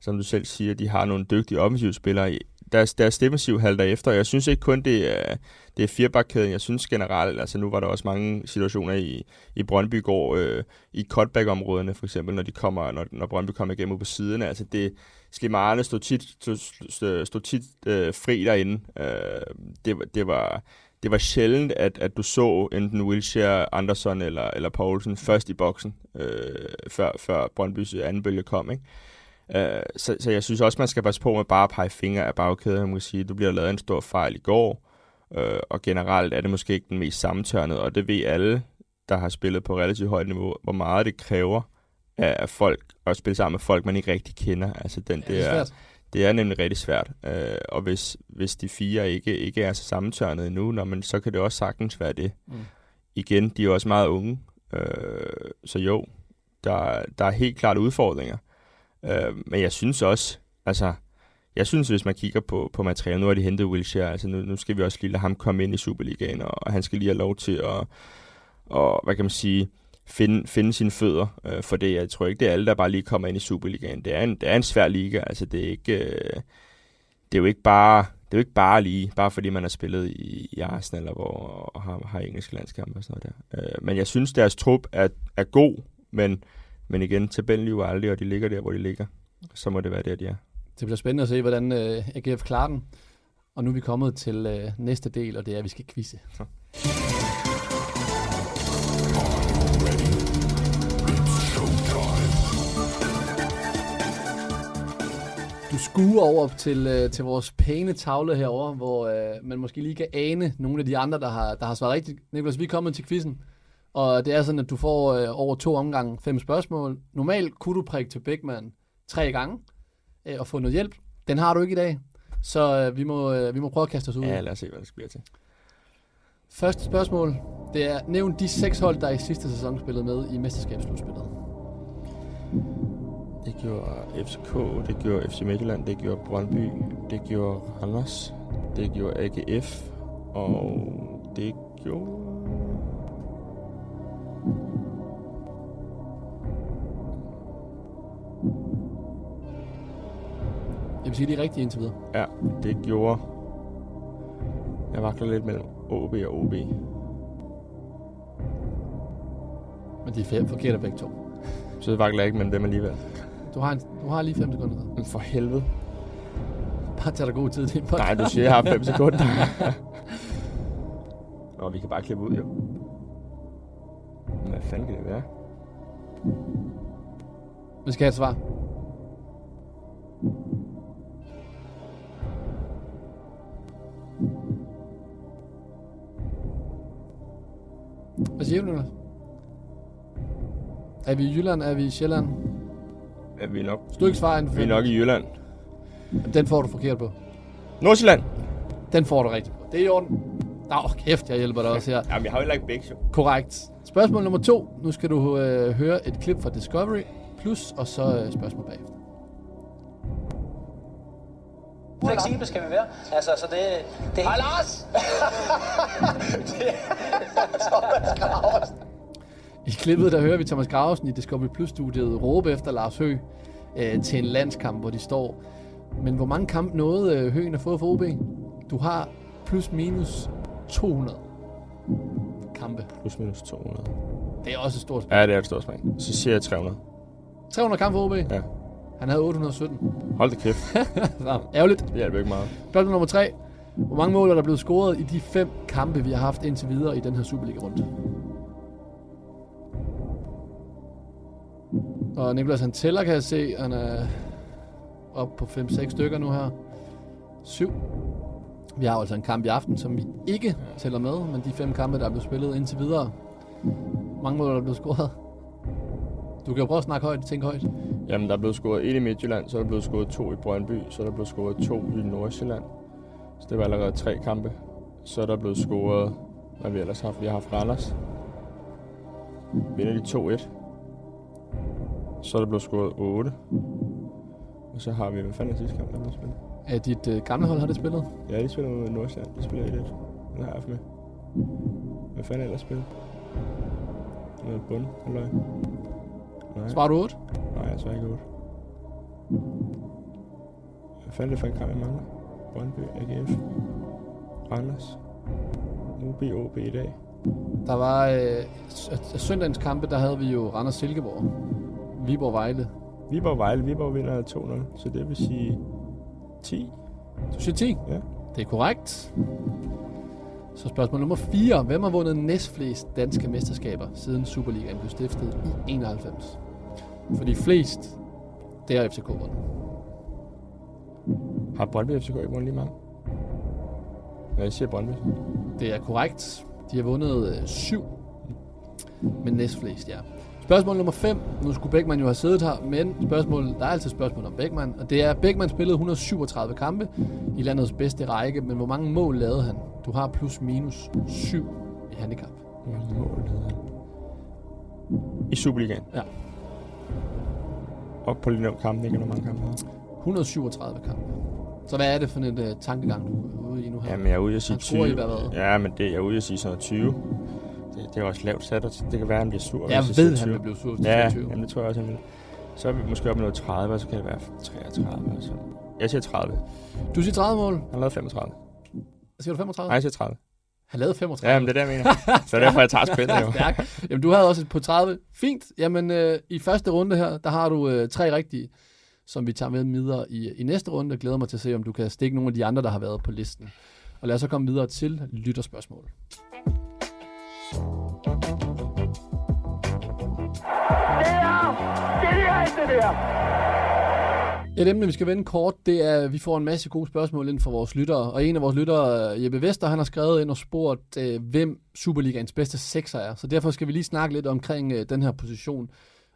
som du selv siger, de har nogle dygtige offensive spillere. Deres, deres defensiv halter efter. Jeg synes ikke kun, det er, det er firebakkæden. Jeg synes generelt, altså nu var der også mange situationer i, i Brøndby går øh, i cutback-områderne, for eksempel, når, de kommer, når, når Brøndby kommer igennem på siden. Altså det, Slimarne stod tit, stod, stod, stod tit øh, fri derinde. Øh, det, det var det var sjældent, at, at du så enten Wilshere, Anderson eller, eller Poulsen først i boksen, øh, før, før Brøndbys anden bølge kom. Ikke? Øh, så, så jeg synes også, man skal passe på med bare at pege fingre af bagkæden. Jeg må sige, du bliver lavet en stor fejl i går, øh, og generelt er det måske ikke den mest sammentørnede, og det ved alle, der har spillet på relativt højt niveau, hvor meget det kræver af folk at spille sammen med folk, man ikke rigtig kender. Altså den ja, det er, det er nemlig rigtig svært. Øh, og hvis, hvis de fire ikke, ikke er så sammentørnet endnu, når man, så kan det også sagtens være det. Mm. Igen, de er også meget unge. Øh, så jo, der, der er helt klart udfordringer. Øh, men jeg synes også, altså, jeg synes, hvis man kigger på, på materialet, nu har de hentet Wilshere, altså nu, nu skal vi også lige lade ham komme ind i Superligaen, og, og han skal lige have lov til at, og, hvad kan man sige, finde, finde sine fødder, øh, for det. Jeg tror ikke, det er alle, der bare lige kommer ind i Superligaen. Det er en, det er en svær liga, altså det er ikke... Øh, det er jo ikke bare det er jo ikke bare lige, bare fordi man har spillet i, i Arsenal eller hvor, og har, har engelske landskampe og sådan noget der. Øh, men jeg synes, deres trup er, er god, men, men igen, tabellen jo aldrig, og de ligger der, hvor de ligger. Så må det være der, de er. Det bliver spændende at se, hvordan øh, AGF klarer den. Og nu er vi kommet til øh, næste del, og det er, at vi skal quizze. Så. du skuer over til, øh, til vores pæne tavle herover, hvor øh, man måske lige kan ane nogle af de andre, der har, der har svaret rigtigt. Niklas, vi er kommet til quizzen, og det er sådan, at du får øh, over to omgange fem spørgsmål. Normalt kunne du prikke til Beckmann tre gange øh, og få noget hjælp. Den har du ikke i dag, så øh, vi, må, øh, vi må prøve at kaste os ud. Ja, lad os se, hvad det bliver til. Første spørgsmål, det er, nævn de seks hold, der i sidste sæson spillede med i mesterskabsslutspillet. Det gjorde FCK, det gjorde FC Midtjylland, det gjorde Brøndby, det gjorde Randers, det gjorde AGF, og det gjorde... Jeg vil sige, det er rigtigt indtil videre. Ja, det gjorde... Jeg vakler lidt mellem OB og OB. Men de er fem forkerte begge to. Så jeg vakler jeg ikke mellem dem alligevel. Du har, en, du har lige 5 sekunder. Men for helvede. Bare tag dig god tid til en podcast. Nej, du siger, jeg har 5 sekunder. Nå, vi kan bare klippe ud, jo. Hvad fanden kan det være? Vi skal have et svar. Hvad siger du, Nicolás? Er vi i Jylland? Er vi i Sjælland? Ja, vi er nok, Hvis du ikke svarer inden vi er nok i Jylland. Den får du forkert på. Nordsjælland! Den får du rigtigt på. Det er i orden. Nå, kæft, jeg hjælper dig også her. Jamen, jeg har jo heller ikke begge, jo. Korrekt. Spørgsmål nummer to. Nu skal du øh, høre et klip fra Discovery, plus og så øh, spørgsmål bagefter. Fleksible skal vi være. Altså, så det, det Hej, Lars! det er Thomas Graversen. I klippet, der hører vi Thomas Graversen i Discovery Plus-studiet råbe efter Lars Høgh øh, til en landskamp, hvor de står. Men hvor mange kampe nåede øh, Høghen at få for OB? Du har plus minus 200 kampe. Plus minus 200. Det er også et stort spil. Ja, det er et stort spring. Så siger jeg 300. 300 kampe for OB. Ja. Han havde 817. Hold da kæft. Så, ærgerligt. Det hjælper ikke meget. Spørgsmål nummer 3. Hvor mange mål er der blevet scoret i de fem kampe, vi har haft indtil videre i den her Superliga-runde? Og Niklas han tæller, kan jeg se. Han er op på 5-6 stykker nu her. 7. Vi har altså en kamp i aften, som vi ikke tæller med, men de fem kampe, der er blevet spillet indtil videre. Hvor mange mål er der blevet scoret? Du kan jo prøve at snakke højt, tænke højt. Jamen, der er blevet scoret et i Midtjylland, så er der blevet scoret to i Brøndby, så er der blevet scoret to i Nordsjælland. Så det var allerede tre kampe. Så er der blevet scoret, hvad vi ellers har haft. Vi har haft Randers. Vinder de 2-1. Så er der blevet scoret 8. Og så har vi, hvad fanden er sidste kamp, der er blevet spillet? Er dit øh, gamle hold har det spillet? Ja, de spiller mod Nordsjælland. De spiller 1-1. Den har jeg haft med. Hvad fanden er ellers spillet? Noget bund, eller Nej. Svarer du 8? Nej, jeg svarer ikke 8. Hvad fanden er det for en kamp, jeg mangler? Brøndby, AGF, Randers, OB, OB i dag. Der var øh, søndagens kampe, der havde vi jo Randers Silkeborg. Viborg Vejle. Viborg Vejle, Viborg vinder 2-0, så det vil sige 10. Du siger 10? Ja. Det er korrekt. Så spørgsmål nummer 4. Hvem har vundet næstflest danske mesterskaber, siden Superligaen blev stiftet i 91? Fordi flest, det er FCK vundet. Har Brøndby FCK ikke vundet lige? Ja, jeg siger Brøndby. Det er korrekt. De har vundet øh, syv. Men næstflest, ja. Spørgsmål nummer 5. Nu skulle Beckmann jo have siddet her, men spørgsmål, der er altid spørgsmål om Beckmann. Og det er, Beckmann spillede 137 kampe i landets bedste række, men hvor mange mål lavede han? Du har plus minus 7 i handicap. Hvor mange mål havde han? I Superligaen? Ja. Og på lige kampen, ikke? Hvor mange kampe havde han? 137 kampe. Så hvad er det for en uh, tankegang, du er ude i nu her? Jamen, jeg er ude at sige Han scorer 20. i hvad, hvad? Ja, men det, jeg er ude at sige sådan noget 20. Det, det er også lavt sat, og det kan være, at han bliver sur. jeg hvis ved, han 20. vil blive sur til Ja, 20. jamen, det tror jeg også, han vil. Så er vi måske oppe med noget 30, og så kan det være 33. Altså. Jeg siger 30. Du siger 30 mål. Han lavede 35. Siger du 35? Nej, jeg siger 30. Han lavede 35. Ja, men det er det, jeg mener. Så er det derfor, jeg tager spillet, jo. Stærk. Jamen, du havde også et på 30. Fint. Jamen, øh, i første runde her, der har du øh, tre rigtige, som vi tager med videre i, i næste runde. Jeg glæder mig til at se, om du kan stikke nogle af de andre, der har været på listen. Og lad os så komme videre til lytterspørgsmål. Det er genialt, det der. Et emne, vi skal vende kort, det er, at vi får en masse gode spørgsmål ind fra vores lyttere. Og en af vores lyttere, Jeppe Vester, han har skrevet ind og spurgt, øh, hvem Superligaens bedste sekser er. Så derfor skal vi lige snakke lidt omkring øh, den her position.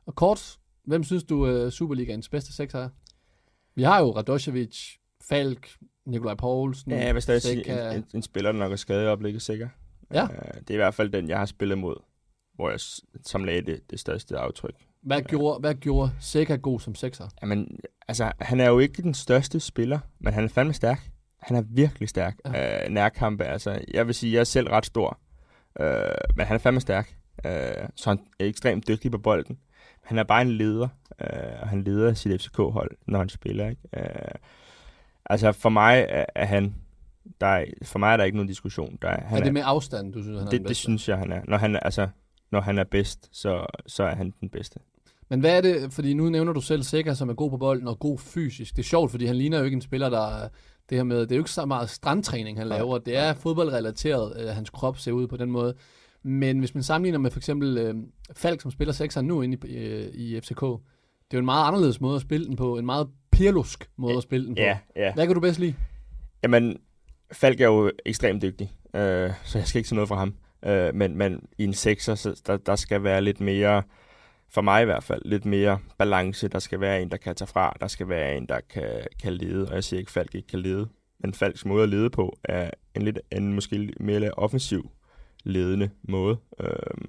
Og kort, hvem synes du øh, Superligaens bedste sekser er? Vi har jo Radojevic, Falk, Nikolaj Poulsen, Ja, jeg vil stadig sige, en, en, en spiller, der nok er skadet i øjeblikket, sikker. Ja. Det er i hvert fald den, jeg har spillet mod, hvor jeg som lagde det, det største aftryk. Hvad gjorde, hvad gjorde Seca god som sekser? Jamen, altså, han er jo ikke den største spiller, men han er fandme stærk. Han er virkelig stærk. Ja. Øh, nærkampe, altså, jeg vil sige, jeg er selv ret stor, øh, men han er fandme stærk. Øh, så han er ekstremt dygtig på bolden. Han er bare en leder, øh, og han leder sit FCK-hold, når han spiller. Ikke? Øh, altså, for mig er, er han... Der er, for mig er der ikke nogen diskussion. Der er, han er det med afstand, du synes, han er det, det synes jeg, han er. Når han er, altså, når han er bedst, så, så er han den bedste. Men hvad er det, fordi nu nævner du selv Seca, som er god på bolden og god fysisk. Det er sjovt, fordi han ligner jo ikke en spiller, der er- det her med, det er jo ikke så meget strandtræning, han laver. Det er fodboldrelateret, at hans krop ser ud på den måde. Men hvis man sammenligner med for eksempel øh, Falk, som spiller sekser nu inde i, øh, i FCK, det er jo en meget anderledes måde at spille den på, en meget pirlusk måde at spille den på. Ja, ja. Hvad kan du bedst lide? Jamen, Falk er jo ekstremt dygtig, øh, så jeg skal ikke sige noget fra ham. Øh, men, men i en sekser, så der, der skal være lidt mere, for mig i hvert fald, lidt mere balance. Der skal være en, der kan tage fra. Der skal være en, der kan, kan lede. Og jeg siger ikke, at Falk ikke kan lede. Men Falks måde at lede på er en lidt en måske mere offensiv ledende måde. Øh,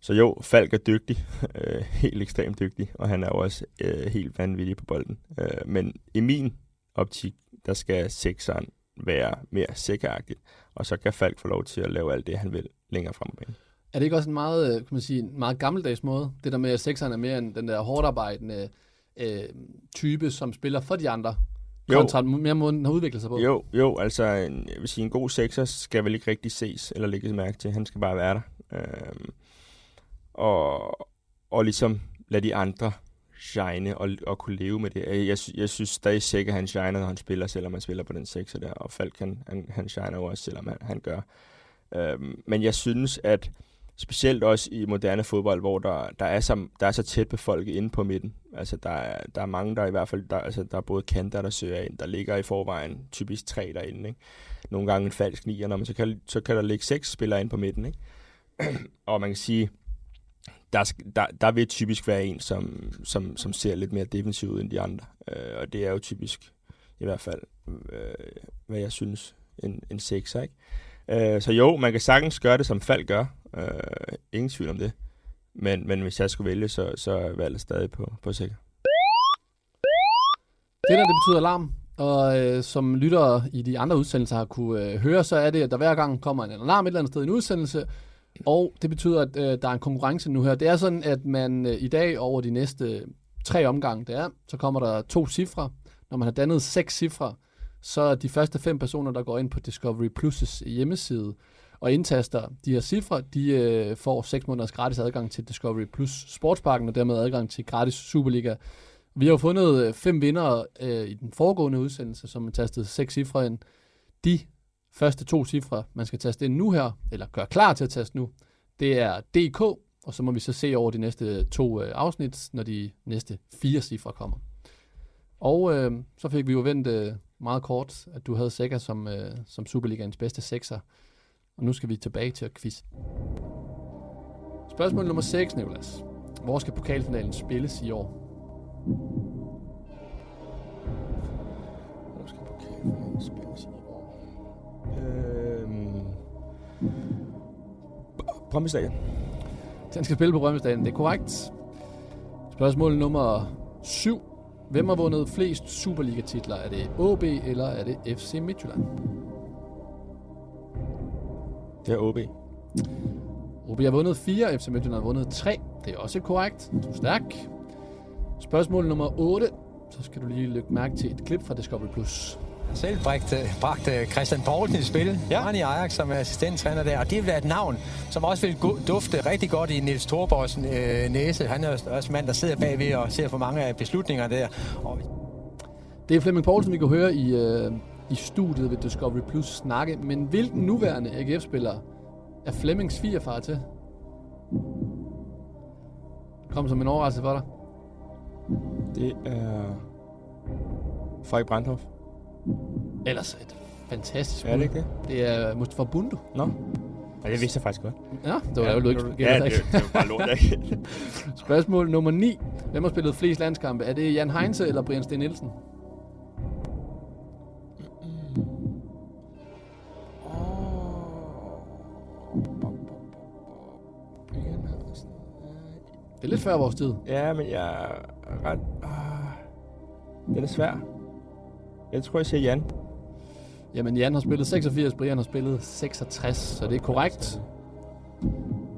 så jo, Falk er dygtig. Øh, helt ekstremt dygtig. Og han er jo også øh, helt vanvittig på bolden. Øh, men i min optik, der skal sekseren være mere sikkeragtigt, og så kan Falk få lov til at lave alt det, han vil længere frem på banen. Er det ikke også en meget, øh, kan man sige, en meget gammeldags måde? Det der med, at sekseren er mere en, den der hårdt arbejdende øh, type, som spiller for de andre, Jo. kontra mere måden, den har udviklet sig på. Jo, jo, altså en, jeg vil sige, en god sekser skal vel ikke rigtig ses eller lægges mærke til. Han skal bare være der. Øhm, og, og ligesom lade de andre shine og, og kunne leve med det. Jeg, jeg, synes stadig sikkert, at han shiner, når han spiller, selvom han spiller på den sekser der. Og Falk, han, han, han shiner jo også, selvom han, han gør. Øhm, men jeg synes, at specielt også i moderne fodbold, hvor der, der, er, så, der er så tæt folk inde på midten. Altså, der er, der er mange, der i hvert fald, der, altså, der er både kanter, der søger ind, der ligger i forvejen typisk tre derinde, ikke? Nogle gange en falsk nier, når man så kan, så kan der ligge seks spillere ind på midten, ikke? og man kan sige, der, der, der vil typisk være en, som, som, som ser lidt mere defensiv ud end de andre. Øh, og det er jo typisk, i hvert fald, øh, hvad jeg synes, en, en sekser, ikke? Øh, så jo, man kan sagtens gøre det, som Falk gør. Øh, ingen tvivl om det. Men, men hvis jeg skulle vælge, så, så er valget stadig på, på sikker. Det der, det betyder alarm. Og øh, som lyttere i de andre udsendelser har kunne øh, høre, så er det, at der hver gang kommer en alarm et eller andet sted i en udsendelse. Og det betyder, at øh, der er en konkurrence nu her. Det er sådan, at man øh, i dag over de næste tre omgange, det er, så kommer der to cifre. Når man har dannet seks cifre, så er de første fem personer, der går ind på Discovery Plus' hjemmeside og indtaster de her cifre, de øh, får 6 måneders gratis adgang til Discovery Plus Sportsparken, og dermed adgang til gratis Superliga. Vi har jo fundet øh, fem vinder øh, i den foregående udsendelse, som har tastet seks cifre ind. De første to cifre, man skal taste ind nu her, eller gøre klar til at taste nu, det er DK, og så må vi så se over de næste to øh, afsnit, når de næste fire cifre kommer. Og øh, så fik vi jo vendt øh, meget kort, at du havde Sækker som, øh, som Superligaens bedste sekser. Og nu skal vi tilbage til at quiz. Spørgsmål nummer 6, Nicolas. Hvor skal pokalfinalen spilles i år? Hvor skal pokalen spilles i Brøndby Stadion. Den skal spille på Rømmestaden, det er korrekt. Spørgsmål nummer 7. Hvem har vundet flest Superliga-titler? Er det OB eller er det FC Midtjylland? Det er OB. OB har vundet 4, FC Midtjylland har vundet 3. Det er også korrekt. Du er stærk. Spørgsmål nummer 8. Så skal du lige lægge mærke til et klip fra Discovery+. Plus. Selv bragt, bragt øh, Christian Poulsen i spil. Ja. Han i Ajax som er assistenttræner der. Og det vil være et navn, som også vil dufte rigtig godt i Niels Thorborgs øh, næse. Han er også mand, der sidder bagved og ser for mange af beslutninger der. Og Det er Flemming Poulsen, vi kan høre i, øh, i studiet ved Discovery Plus snakke. Men hvilken nuværende AGF-spiller er Flemmings svigerfar til? Kom som en overraskelse for dig. Det er Frederik Brandhoff. Ellers et fantastisk Er det bud. ikke det? Det er Mustafa Bundu. Nå. Ja, det vidste jeg faktisk godt. Ja, det var jo du ikke. Ja, det, det var bare lort, ikke? Spørgsmål nummer 9. Hvem har spillet flest landskampe? Er det Jan Heinze eller Brian Sten Nielsen? Det er lidt før vores tid. Ja, men jeg er ret... Ah, den er svær. Jeg tror, jeg siger Jan. Jamen, Jan har spillet 86, Brian har spillet 66, så det er korrekt.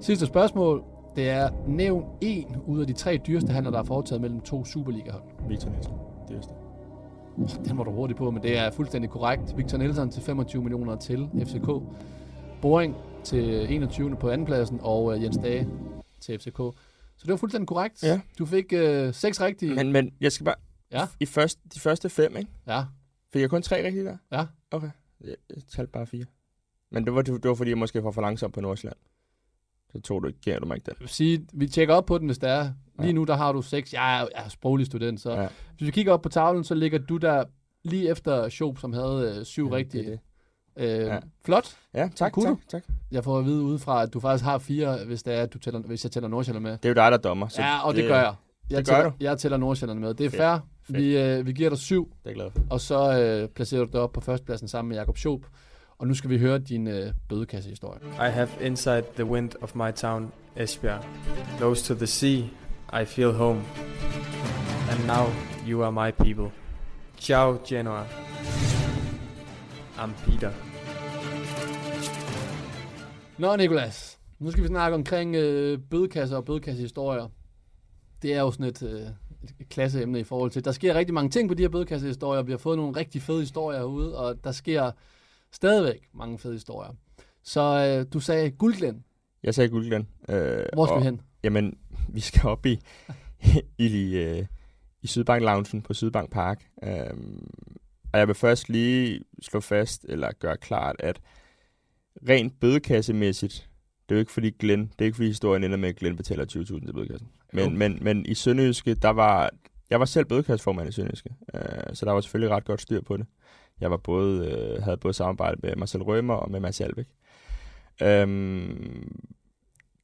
Sidste spørgsmål. Det er nævn en ud af de tre dyreste handler, der er foretaget mellem to Superliga-hold. Victor Nielsen. Dyreste. Den var du hurtig på, men det er fuldstændig korrekt. Victor Nielsen til 25 millioner til FCK. Boring til 21. på andenpladsen, og uh, Jens Dage til FCK. Så det var fuldstændig korrekt. Ja. Du fik uh, seks rigtige. Men, men jeg skal bare... Ja. I første, de første fem, ikke? Ja. Fik jeg kun tre rigtige der? Ja. Okay. Jeg, jeg talte bare fire. Men det var, det, det var fordi, jeg måske var for langsom på Nordsjælland. Så tog du ikke, gav du mig ikke den. Jeg vil sige, vi tjekker op på den, hvis der er. Lige Ja. nu, der har du seks. Jeg er, jeg er sproglig student, så Ja. hvis vi kigger op på tavlen, så ligger du der lige efter Schoop, som havde øh, syv Ja, det rigtige. det. Øh, Ja. Flot. Ja, tak, tak, du? tak. Jeg får at vide udefra, at du faktisk har fire, hvis, det er, at du tæller, hvis jeg tæller Nordsjælland med. Det er jo dig, der er dommer. Så ja, og det, det gør jeg. Jeg, det gør tæller, du. jeg tæller Nordsjælland med. Det er fair. Fedt. Vi, øh, vi giver dig syv, Det er glad for. og så øh, placerer du dig op på førstepladsen sammen med Jakob Schoop. Og nu skal vi høre din øh, bødekassehistorie. I have inside the wind of my town, Esbjerg. Close to the sea, I feel home. And now you are my people. Ciao, Genoa. I'm Peter. Nå, Nikolas. Nu skal vi snakke omkring øh, bødekasser og bødekassehistorier. Det er jo sådan et, øh, et klasseemne i forhold til. Der sker rigtig mange ting på de her bødekassehistorier. Vi har fået nogle rigtig fede historier herude, og der sker stadigvæk mange fede historier. Så øh, du sagde Guldglen. Jeg sagde Guldglen. Øh, Hvor skal og, vi hen? Jamen, vi skal op i, i, øh, i Sydbank Loungen på Sydbank Park. Øhm, og jeg vil først lige slå fast, eller gøre klart, at rent bødekassemæssigt, det er jo ikke fordi Glenn, det er ikke fordi historien ender med, at Glenn betaler 20.000 til bødekassen. Jo. Men, men, men i Sønderjyske, der var, jeg var selv bødekasseformand i Sønderjyske, øh, så der var selvfølgelig ret godt styr på det. Jeg var både, øh, havde både samarbejde med Marcel Rømer og med Mads Albeck. Øhm,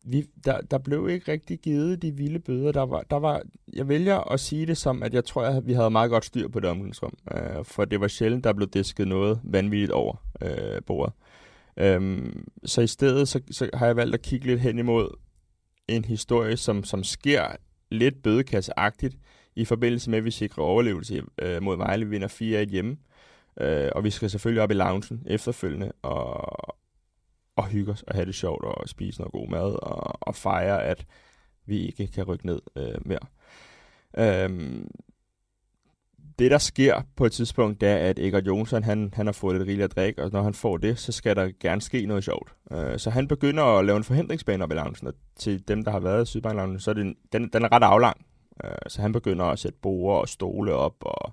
vi, der, der blev ikke rigtig givet de vilde bøder. Der var, der var, jeg vælger at sige det som, at jeg tror, at vi havde meget godt styr på det omklædningsrum. Øh, for det var sjældent, der blev disket noget vanvittigt over øh, bordet. Øhm, så i stedet så, så har jeg valgt at kigge lidt hen imod en historie, som, som sker lidt bødekasseagtigt i forbindelse med, at vi sikrer overlevelse øh, mod Vejle. Vi vinder 4-1 hjemme. Øh, og vi skal selvfølgelig op i loungen efterfølgende og, og hygge os og have det sjovt og spise noget god mad og, og fejre, at vi ikke kan rykke ned øh, mere. Øhm, det, der sker på et tidspunkt, det er, at Egert Jonsson, han, han har fået lidt rigeligt at drikke, og når han får det, så skal der gerne ske noget sjovt. Øh, så han begynder at lave en forhindringsbane op i loungen, og til dem, der har været i Sydbank så er det, den, den er ret aflang. Øh, så han begynder at sætte borer og stole op, og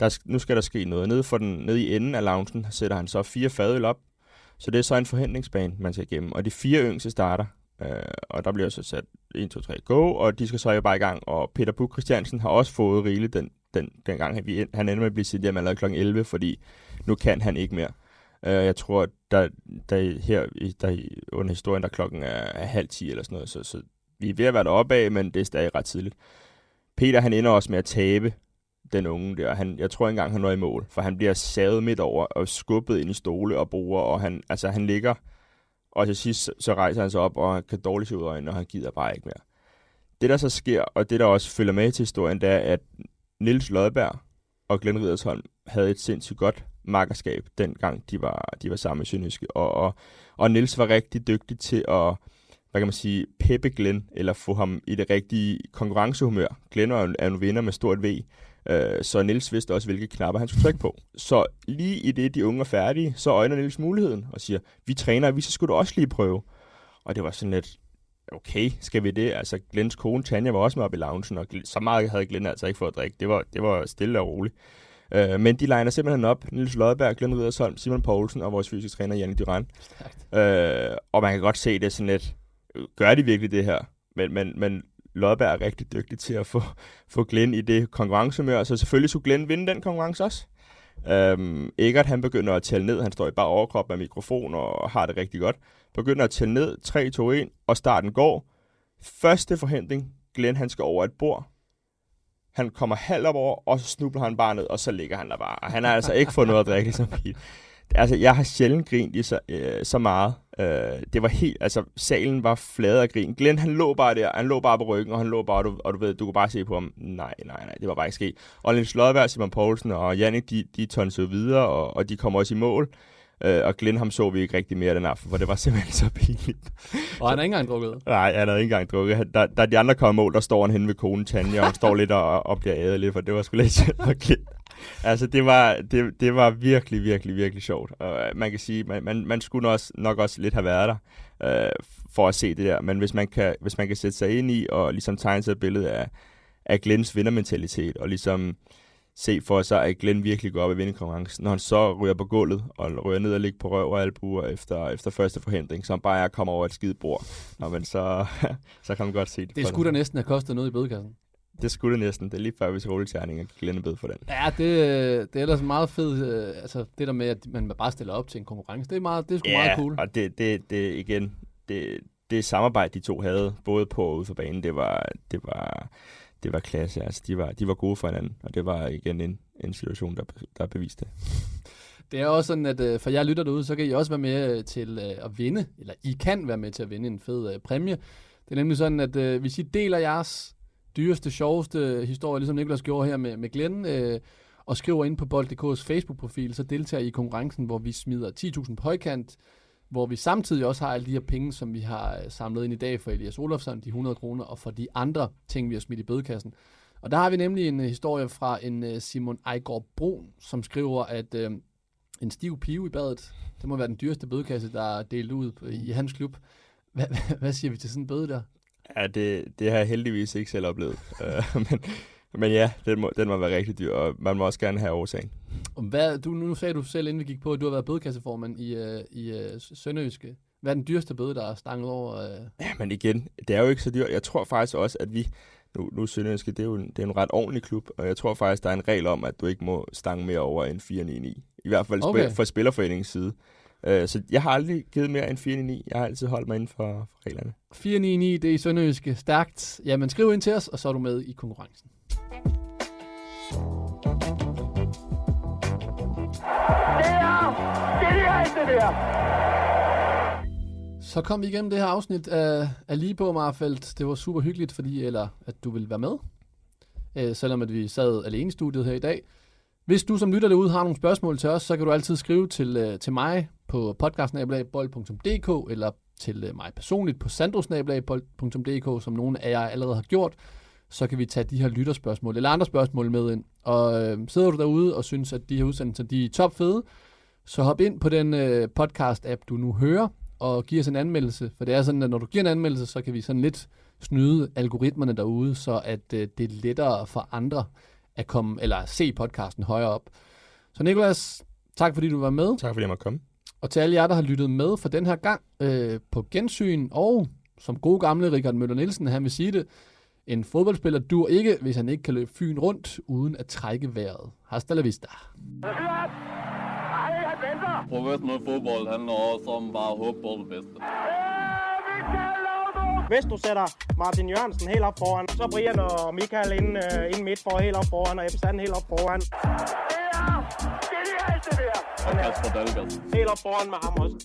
der, nu skal der ske noget. Nede, for den, nede i enden af loungen sætter han så fire fadøl op, så det er så en forhindringsbane, man skal igennem. Og de fire yngste starter, øh, og der bliver så sat 1, 2, 3, go, og de skal så jo bare i gang. Og Peter Buk Christiansen har også fået rigeligt den, den, den gang, han, vi- han ender med at blive siddet hjem allerede kl. 11, fordi nu kan han ikke mere. Øh, jeg tror, der, der her der, under historien, der klokken er, er halv 10 eller sådan noget, så, så vi er ved at være deroppe af, men det er stadig ret tidligt. Peter, han ender også med at tabe den unge der. Han, jeg tror ikke engang, han når i mål, for han bliver savet midt over og skubbet ind i stole og bruger, og han, altså, han ligger, og til sidst så- så rejser han sig op, og han kan dårligt se ud af øjnene, og han gider bare ikke mere. Det, der så sker, og det, der også følger med til historien, det er, at Nils Lodberg og Glenn Ridersholm havde et sindssygt godt makkerskab, dengang de var, de var sammen i Sønderjyske. Og, og, og Nils var rigtig dygtig til at, hvad kan man sige, peppe Glenn, eller få ham i det rigtige konkurrencehumør. Glenn er jo en, er en vinder med stort V, øh, så Nils vidste også, hvilke knapper han skulle trykke på. Så lige i det, de unge er færdige, så øjner Nils muligheden og siger, vi træner, vi så skulle du også lige prøve. Og det var sådan lidt, okay, skal vi det? Altså, Glens kone Tanja var også med op i loungen, og så meget havde Glenn altså ikke fået at drikke. Det var, det var stille og roligt. Øh, men de legner simpelthen op. Nils Lodberg, Glenn Ridersholm, Simon Poulsen og vores fysiske træner, Janne Duran. Øh, og man kan godt se det sådan lidt, gør de virkelig det her? Men, men, men Lodberg er rigtig dygtig til at få, få Glenn i det konkurrencehumør, så selvfølgelig skulle Glenn vinde den konkurrence også. Øhm, Egert, han begynder at tælle ned. Han står i bare overkrop med mikrofon og har det rigtig godt. Begynder at tælle ned. 3, 2, 1, og starten går. Første forhindring. Glenn, han skal over et bord. Han kommer halv op over, og så snubler han bare ned, og så ligger han der bare. Og han har altså ikke fået noget at drikke, ligesom Pete. Altså, jeg har sjældent grint i så, øh, så meget. Øh, det var helt, altså, salen var flad af grin. Glenn, han lå bare der, han lå bare på ryggen, og han lå bare, og du, og du ved, du kunne bare se på ham, nej, nej, nej, det var bare ikke sket. Og Lens Lodberg, Simon Poulsen og Jannik, de, de tonsede videre, og, og de kom også i mål. Øh, og Glenn, ham så vi ikke rigtig mere den aften, for det var simpelthen så pinligt. Og han har ikke engang drukket? Nej, han havde ikke engang drukket. Da, da de andre kom mål, der står han henne ved konen Tanja, og står lidt og, og bliver ædet lidt, for det var sgu lidt sjovt Glenn. Altså, det var, det, det var virkelig, virkelig, virkelig sjovt. Og øh, man kan sige, man, man, man skulle også, nok også lidt have været der, øh, for at se det der. Men hvis man, kan, hvis man kan sætte sig ind i, og ligesom tegne sig et billede af, af Glens vindermentalitet, og ligesom se for sig, at Glenn virkelig går op i vindekonkurrencen, når han så ryger på gulvet, og ryger ned og ligger på røv og albuer efter, efter første forhindring, så han bare er kommer over et skide bord. Nå, men så, så kan man godt se det. Det skulle da næsten have kostet noget i bødekassen. Det skulle det næsten. Det er lige før, hvis rulleterninger er bedre for den. Ja, det, det er ellers meget fedt, øh, altså det der med, at man bare stiller op til en konkurrence, det er, meget, det er sgu meget cool. og det, det, det igen, det, det samarbejde, de to havde, både på og ude for banen, det var, det var, det var klasse. Altså, de var, de var gode for hinanden, og det var igen en, en situation, der, der beviste det. Det er også sådan, at øh, for jer lytter derude, så kan I også være med øh, til øh, at vinde, eller I kan være med til at vinde en fed øh, præmie. Det er nemlig sådan, at øh, hvis I deler jeres dyreste, sjoveste historie, ligesom Niklas gjorde her med, med Glenn, øh, og skriver ind på Bold.dk's Facebook-profil, så deltager I i konkurrencen, hvor vi smider 10.000 på højkant, hvor vi samtidig også har alle de her penge, som vi har øh, samlet ind i dag for Elias Olofsson, de 100 kroner, og for de andre ting, vi har smidt i bødekassen. Og der har vi nemlig en øh, historie fra en øh, Simon Ejgaard Brun, som skriver, at øh, en stiv pive i badet, det må være den dyreste bødekasse, der er delt ud på- i hans klub. Hvad, hvad, hvad siger vi til sådan en bøde der? Ja, det, det har jeg heldigvis ikke selv oplevet. Men, men ja, den må, den må være rigtig dyr, og man må også gerne have årsagen. Hvad, du, nu sagde du selv, inden vi gik på, at du har været bødekasseformand i, øh, i øh, Sønderjyske. Hvad er den dyreste bøde, der er stanget over? Øh? Ja, men igen, det er jo ikke så dyrt. Jeg tror faktisk også, at vi... Nu, nu er Sønderjyske, det er jo en, det er en ret ordentlig klub, og jeg tror faktisk, der er en regel om, at du ikke må stange mere over end 499. I hvert fald Okay. fra Spillerforeningens side. Uh, så jeg har aldrig givet mere end 499. Jeg har altid holdt mig inden for, for reglerne. 499, det er i Sønderjyske. Stærkt. Jamen, skriv ind til os, og så er du med i konkurrencen. Det er genialt, det der! Så kom vi igennem det her afsnit af, af Lige på Marfeldt. Det var super hyggeligt, fordi eller at du ville være med. Øh, selvom at vi sad alene i studiet her i dag. Hvis du som lytter derude har nogle spørgsmål til os, så kan du altid skrive til, øh, til mig på podcastnabelagbold.dk eller til øh, mig personligt på sandrosnabelagbold.dk, som nogle af jer allerede har gjort. Så kan vi tage de her lytterspørgsmål eller andre spørgsmål med ind. Og øh, sidder du derude og synes, at de her udsendelser de er top fede, så hop ind på den øh, podcast-app, du nu hører, og giv os en anmeldelse. For det er sådan, at når du giver en anmeldelse, så kan vi sådan lidt snyde algoritmerne derude, så at øh, det er lettere for andre at komme, eller at se podcasten højere op. Så Nikolas, tak fordi du var med. Tak fordi jeg måtte komme. Og til alle jer, der har lyttet med for den her gang øh, på gensyn, og som gode gamle Richard Møller Nielsen, han vil sige det, en fodboldspiller dur ikke, hvis han ikke kan løbe Fyn rundt, uden at trække vejret. Hasta la vista. Professionel fodbold handler også om bare at håbe på det bedste. Hvis du sætter Martin Jørgensen helt op foran, så Brian og Michael ind, uh, ind midt for helt op foran, og Ebbe Sand helt op foran. Det er genialt, det der! Og Kasper Dahlgaard. Helt op foran med ham også.